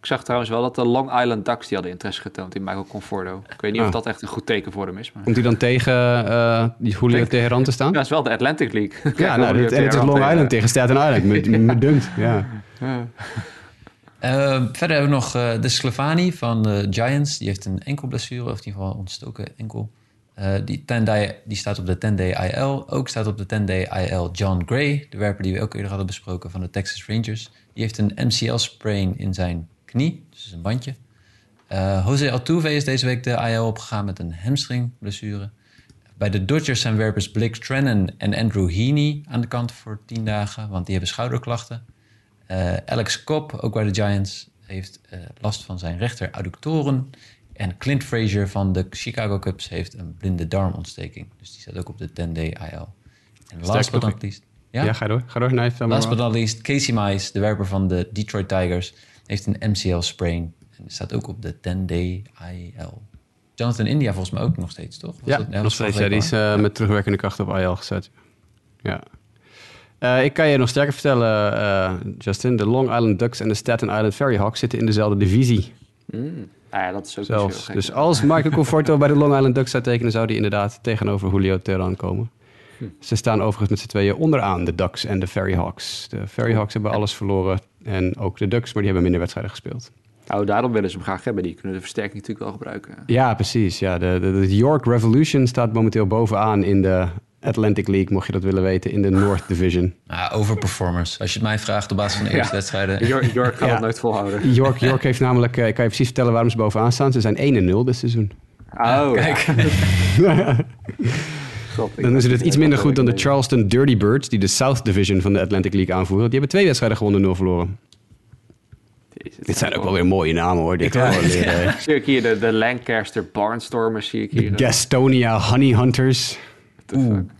Ik zag trouwens wel dat de Long Island Ducks die hadden interesse getoond in Michael Conforto. Ik weet niet of Ah. dat echt een goed teken voor hem is. Maar... Komt hij dan tegen eh die Julio Denk- Teheran te staan? Ja, dat is wel de Atlantic League. Ja, nou, en het is tegen Long tegen- Island tegen Staten Island. Met, met dunkt, ja. Ehm, verder hebben we nog eh, de Sclevani van de Giants. Die heeft een enkelblessure, of in ieder geval ontstoken enkel. Eh, die, 10 day, die staat op de 10-day IL. Ook staat op de 10-day IL John Gray, de werper die we ook eerder hadden besproken van de Texas Rangers. Die heeft een MCL-sprain in zijn knie, dus een bandje. Eh, Jose Altuve is deze week de IL opgegaan met een hamstringblessure. Bij de Dodgers zijn werpers Blake Trennen en Andrew Heaney aan de kant voor 10 dagen, want die hebben schouderklachten. Eh, Alex Cobb, ook bij de Giants, heeft eh, last van zijn rechter adductoren. En Clint Frazier van de Chicago Cubs heeft een blinde darmontsteking. Dus die staat ook op de 10-day IL. En last but not least... Ja, Ja? ga door. Ga door. Nee, Last but not least, Casey Mize, de werper van de Detroit Tigers, heeft een MCL-sprain. En staat ook op de 10-day IL. Jonathan India volgens mij ook nog steeds, toch? Was ja, dat- nog steeds. Ja, die is eh, met terugwerkende kracht op IL gezet. Ja. Eh, ik kan je nog sterker vertellen, eh, Justin. De Long Island Ducks en de Staten Island Ferry Hawks zitten in dezelfde divisie Mm. Nou ja, dat is ook zelfs. gek. Dus als Michael Conforto bij de Long Island Ducks zou tekenen... zou die inderdaad tegenover Julio Teheran komen. Ze staan overigens met z'n tweeën onderaan, de Ducks en de Ferry Hawks. De Ferry Hawks hebben alles verloren en ook de Ducks... maar die hebben minder wedstrijden gespeeld. Nou, daarom willen ze hem graag hebben. Die kunnen de versterking natuurlijk wel gebruiken. Ja, precies. Ja, de, de, de York Revolution staat momenteel bovenaan in de Atlantic League, mocht je dat willen weten, in de North Division. Ja, overperformers. Als je het mij vraagt op basis van de eerste Ja. wedstrijden. York, Ja. het nooit volhouden. York, York heeft namelijk, eh, ik kan je precies vertellen waarom ze bovenaan staan. Ze zijn 1 en 0 dit seizoen. Oh, Kijk, Dan is het iets minder goed dan de Charleston Dirty Birds, die de South Division van de Atlantic League aanvoeren. Die hebben twee wedstrijden gewonnen, 0 verloren. Jezus, Dit zijn ook wel weer mooie namen hoor. Dit weer, eh, Zie ik hier de, de Lancaster Barnstormers, zie ik hier. de Gastonia Honey Hunters. Fuck?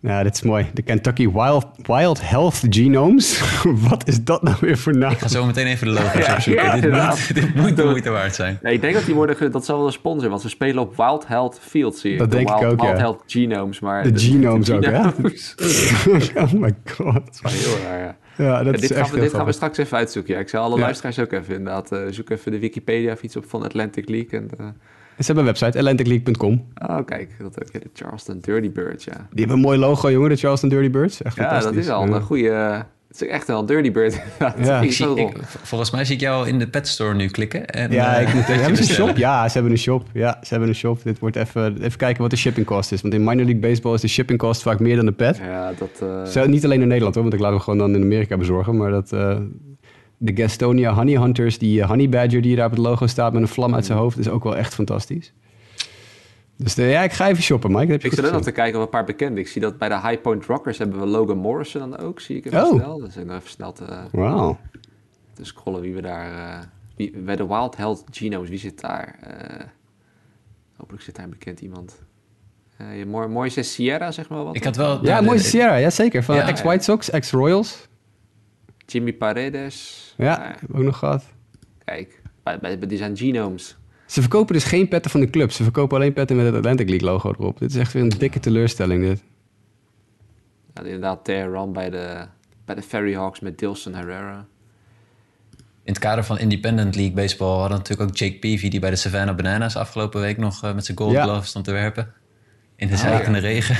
Ja, dit is mooi. De Kentucky Wild, Wild Health Genomes. Wat is dat nou weer voor naam? ik ga zo meteen even de logo's Ja, opzoeken. ja, dit, moet, dit moet de moeite waard zijn. Nee, ik denk dat die worden, ge- dat zal wel een sponsor, want ze spelen op Wild Health Field, zie je. Dat De denk ik Wild, ook, Wild ja. Health Genomes, maar... De genomes ook, hè? oh my god. Heel raar, ja. Ja, dat Ja, is dit echt gaan, we, dit gaan we straks even uitzoeken. Ja, ik zal alle Ja. luisteraars ook even inderdaad. eh zoek even de Wikipedia of iets op van Atlantic League. En, eh, Ze hebben een website, atlanticleague.com. oh, kijk, dat ook. De Charleston Dirty Birds, ja. Die hebben een mooi logo, jongen, de Charleston Dirty Birds. Echt Ja, fantastisch. dat is al Ja. een goede... Het is echt wel een Dirty Bird. Ja. Ik zie, ik, volgens mij zie ik jou in de pet store nu klikken. En, Ja, eh, ik moet, dat je hebben ze een bestellen. shop? Ja, ze hebben een shop. Ja, ze hebben een shop. Dit wordt even, even kijken wat de shipping cost is. Want in minor league baseball is de shipping cost vaak meer dan de pet. Ja, dat... eh, Zo, niet alleen in Nederland hoor, want ik laat hem gewoon dan in Amerika bezorgen. Maar dat, eh, de Gastonia Honey Hunters, die eh, Honey Badger die daar op het logo staat met een vlam uit zijn hoofd, is ook wel echt fantastisch. Dus eh, ja, ik ga even shoppen, Mike. Dat heb je Ik zit ook nog te kijken op een paar bekenden. Ik zie dat bij de High Point Rockers hebben we Logan Morrison dan ook. Zie ik even Oh. snel. Dus ik nog even snel te, scrollen wie we daar... eh, wie, bij de Wild Health Genomes, wie zit daar? Eh, hopelijk zit daar een bekend iemand. Eh je mooi, mooi is Sierra, zeg maar wat. Ik had wel... Ja, de- mooi Sierra, ja zeker. Van Ja, ex-White Sox, ex-Royals. Jimmy Paredes. Ja, heb ik ook nog gehad. kijk, bij, bij, bij- die zijn genomes. Ze verkopen dus geen petten van de club. Ze verkopen alleen petten met het Atlantic League logo erop. Dit is echt weer een dikke teleurstelling dit. Ja, inderdaad, Teheran bij de, bij de Ferry Hawks met Dilson Herrera. In het kader van Independent League Baseball hadden we natuurlijk ook Jake Peavy... die bij de Savannah Bananas afgelopen week nog eh, met zijn gold Ja. glove stond te werpen. In de Ah, zijkende regen.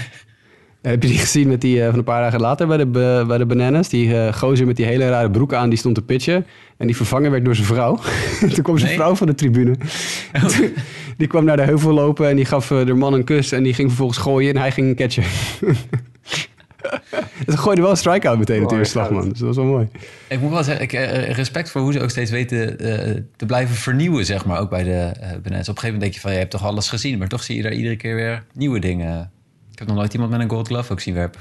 Heb je die gezien met die eh, van een paar dagen later bij de, bij de Bananas? Die eh, gozer met die hele rare broek aan, die stond te pitchen. En die vervangen werd door zijn vrouw. Toen kwam zijn Nee. vrouw van de tribune. die kwam naar de heuvel lopen en die gaf eh, de man een kus. En die ging vervolgens gooien en hij ging catchen. dus gooide wel een strike-out meteen Mooi, natuurlijk, slagman. Dus dat was wel mooi. Ik moet wel zeggen, ik, respect voor hoe ze ook steeds weten te blijven vernieuwen, zeg maar, ook bij de Bananas. Op een gegeven moment denk je van, je hebt toch alles gezien, maar toch zie je daar iedere keer weer nieuwe dingen. Ik heb nog nooit iemand met een gold glove ook zien werpen.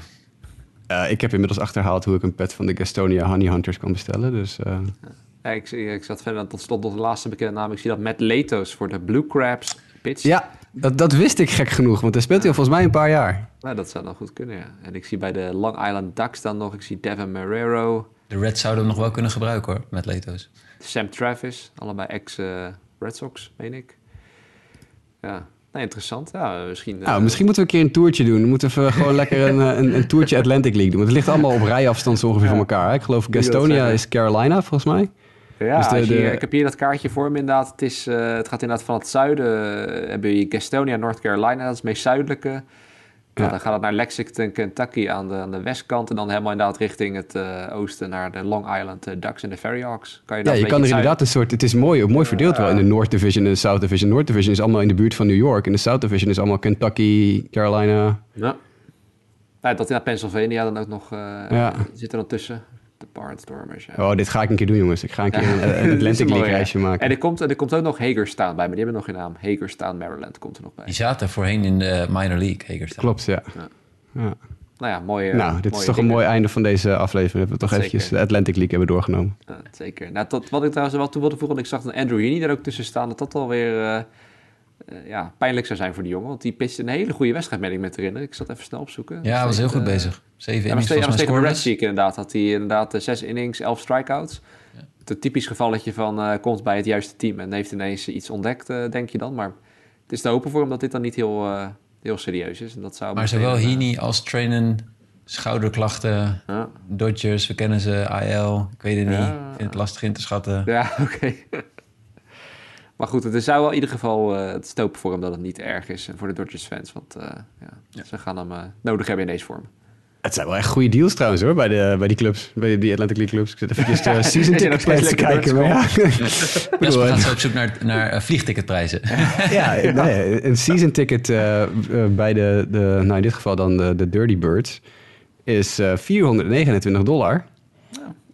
Eh, ik heb inmiddels achterhaald hoe ik een pet van de Gastonia Honey Hunters kan bestellen. Dus eh, Ja, ik, zie- ik zat verder tot slot nog de laatste bekende naam. Ik zie dat Matt Letos voor de Blue Crabs pitcht. ja, dat, dat wist ik gek genoeg. Want hij speelt hij al volgens mij een paar jaar. Nou, dat zou dan goed kunnen, ja. En ik zie bij de Long Island Ducks dan nog, ik zie Devin Marrero, De Reds zouden hem nog wel kunnen gebruiken hoor, met Leto's. Sam Travis, allebei ex-Red Sox, meen ik. Ja, nou, interessant. Ja, misschien... Nou, eh, misschien moeten we een keer een toertje doen. We moeten even gewoon lekker een, eh, een, een toertje Atlantic League doen. Want het ligt allemaal op rijafstand zo ongeveer van elkaar. hè. Ik geloof Gastonia is Carolina, volgens mij. Ja, Dus de- als je, de- ik heb hier dat kaartje voor me inderdaad. Het, is, eh, het gaat inderdaad van het zuiden. hebben je Gastonia, North Carolina, dat is het meest zuidelijke. Nou, Ja. dan gaat het naar Lexington, Kentucky aan de, aan de westkant. En dan helemaal inderdaad richting het eh, oosten naar de Long Island eh, Ducks en de Ferry Hawks. Kan je Ja, je kan er inderdaad een soort... Het is mooi, mooi verdeeld wel in de. North Division en de South Division. North Division is allemaal in de buurt van New York. En de South Division is allemaal Kentucky, Carolina. Ja. Nou, dat in Pennsylvania dan ook nog eh, Ja. zit er dan tussen. Barnstormers. Ja. Oh, dit ga ik een keer doen, jongens. Ik ga een keer Ja. een, is Atlantic League reisje maken. En er komt, er komt ook nog Hagerstown bij, maar die hebben nog geen naam. Hagerstown, Maryland komt er nog bij. Die zaten voorheen in de minor league, Hagerstown. Klopt, ja. Ja. ja. Nou ja, mooie nou, dit is toch een mooi einde van deze aflevering. Dat we toch Zeker. eventjes de Atlantic League hebben doorgenomen. Ja, zeker. Nou, tot, wat ik trouwens wel toe wilde voegen, want ik zag dat Andrew Heaney er ook tussen staan, dat dat alweer eh eh, ja, pijnlijk zou zijn voor die jongen. Want die pitchte een hele goede wedstrijd, meen ik me te herinneren. Ik zat even snel opzoeken. Ja, hij was heel goed Eh, bezig. Zeven Ja, innings was mij tegen de Reds scoreless. zie ik inderdaad. Had hij inderdaad eh, zes innings, elf strikeouts. Het typisch gevalletje van eh, komt bij het juiste team en heeft ineens iets ontdekt, eh, denk je dan. Maar het is te hopen voor hem dat dit dan niet heel, eh, heel serieus is. En dat zou Maar zowel eh, Heaney als Trainen, schouderklachten, Ja, Dodgers, we kennen ze, AL, ik weet het niet. Ja. Ik vind het lastig in te schatten. ja oké. Maar goed, het zou wel in ieder geval eh, het stopen voor hem dat het niet erg is. En voor de Dodgers fans, want eh, ja, ze gaan hem eh, nodig hebben in deze vorm. Het zijn wel echt goede deals trouwens hoor, bij, de, bij die clubs, bij die Atlantic League clubs. Ik zit even de season ticket te kijken. Maar ja. Jasper bedoel, gaat zo op zoek naar, naar eh, vliegticketprijzen. ja, nee, een season ticket eh, eh, bij de, de, nou in dit geval dan de, de Dirty Birds, is eh 429 dollar.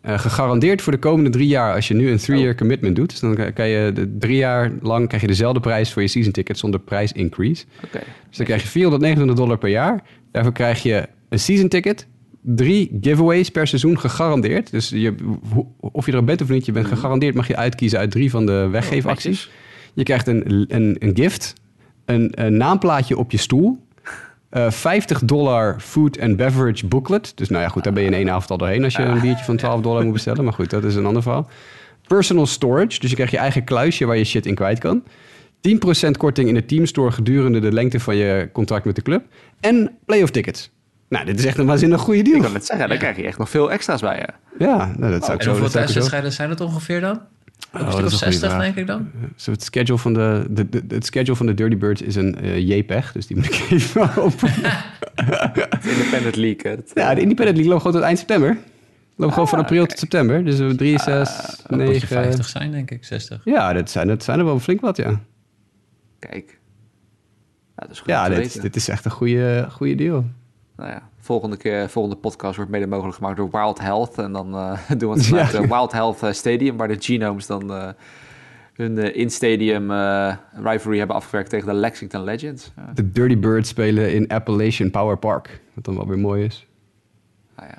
Eh, gegarandeerd voor de komende drie jaar als je nu een three-year commitment doet. Dus dan kan- kan je de drie jaar lang krijg je dezelfde prijs voor je season ticket zonder prijs increase. Dus dan krijg je 429 dollar per jaar. Daarvoor krijg je een season ticket, drie giveaways per seizoen gegarandeerd. Dus je, of je er bent of niet, je bent gegarandeerd mag je uitkiezen uit drie van de weggeefacties. Je krijgt een, een, een gift, een, een naamplaatje op je stoel. Eh 50 dollar food and beverage booklet. Dus nou ja, goed, daar ben je in één avond al doorheen als je een biertje van 12 dollar moet bestellen. Maar goed, dat is een ander verhaal. Personal storage, dus je krijgt je eigen kluisje waar je shit in kwijt kan. 10% korting in de teamstore gedurende de lengte van je contract met de club. En playoff tickets. Nou, dit is echt een waanzinnig goede Ik deal. kan het zeggen, daar krijg je echt nog veel extra's bij. Ja. Ja, nou, dat zou ik En zo... hoeveel ik zo- thuiswedstrijden zijn het ongeveer dan? Dat is goede 60 vraag. denk ik dan. Zo, het schedule van de, de, de- het schedule van de Dirty Birds is een eh, JPEG, dus die moet ik even op. Independent League. Hè. Dat, Ja, de Independent League loopt gewoon tot eind september. Loopt gewoon van Ah, april tot september. Dus we 3, 6, Dat moet je 9... 50 zijn denk ik, 60. Ja, dat zijn, dat zijn er wel flink wat, ja. Kijk. Ja, dat is goed Ja, dit, dit is echt een goede, goede deal. Nou ja, volgende, keer, volgende podcast wordt mede mogelijk gemaakt door Wild Health. En dan eh, doen we het vanuit Ja. de Wild Health eh, Stadium, waar de Genomes dan eh, hun eh, in-stadium eh, rivalry hebben afgewerkt tegen de Lexington Legends. De Dirty Birds spelen in Appalachian Power Park. Wat dan wel weer mooi is. nou ja.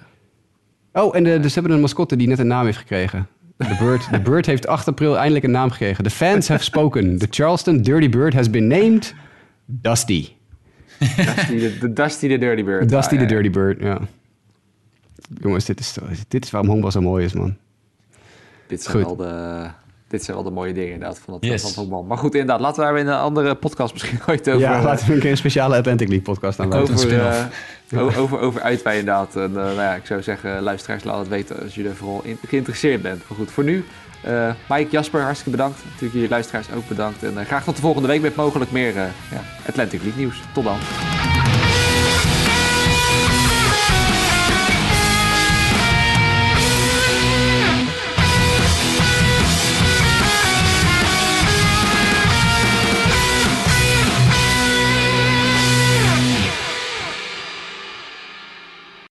Oh, en de, dus ze hebben een mascotte die net een naam heeft gekregen. De Bird, de Bird heeft 8 april eindelijk een naam gekregen. The fans have spoken. The Charleston Dirty Bird has been named Dusty. Dusty de Dusty Dirty Bird. Dusty Ah, the ja. Dirty Bird, ja. Jongens, dit is, dit is waarom honkbal zo mooi is, man. Dit zijn, Goed. wel de, dit zijn wel de mooie dingen inderdaad van het, Yes. van honkbal. Maar goed, inderdaad, laten we daar in een andere podcast misschien ooit over... ja, laten we een keer een speciale Atlantic League podcast aan over, eh, o- over, over uitweiden inderdaad. En, eh, nou ja, ik zou zeggen, luisteraars, laat het weten als je er vooral in, geïnteresseerd bent. Maar goed, voor nu, Mike, Jasper, hartstikke bedankt. Natuurlijk jullie luisteraars ook bedankt. En eh, graag tot de volgende week met mogelijk meer eh, Atlantic League nieuws. Tot dan.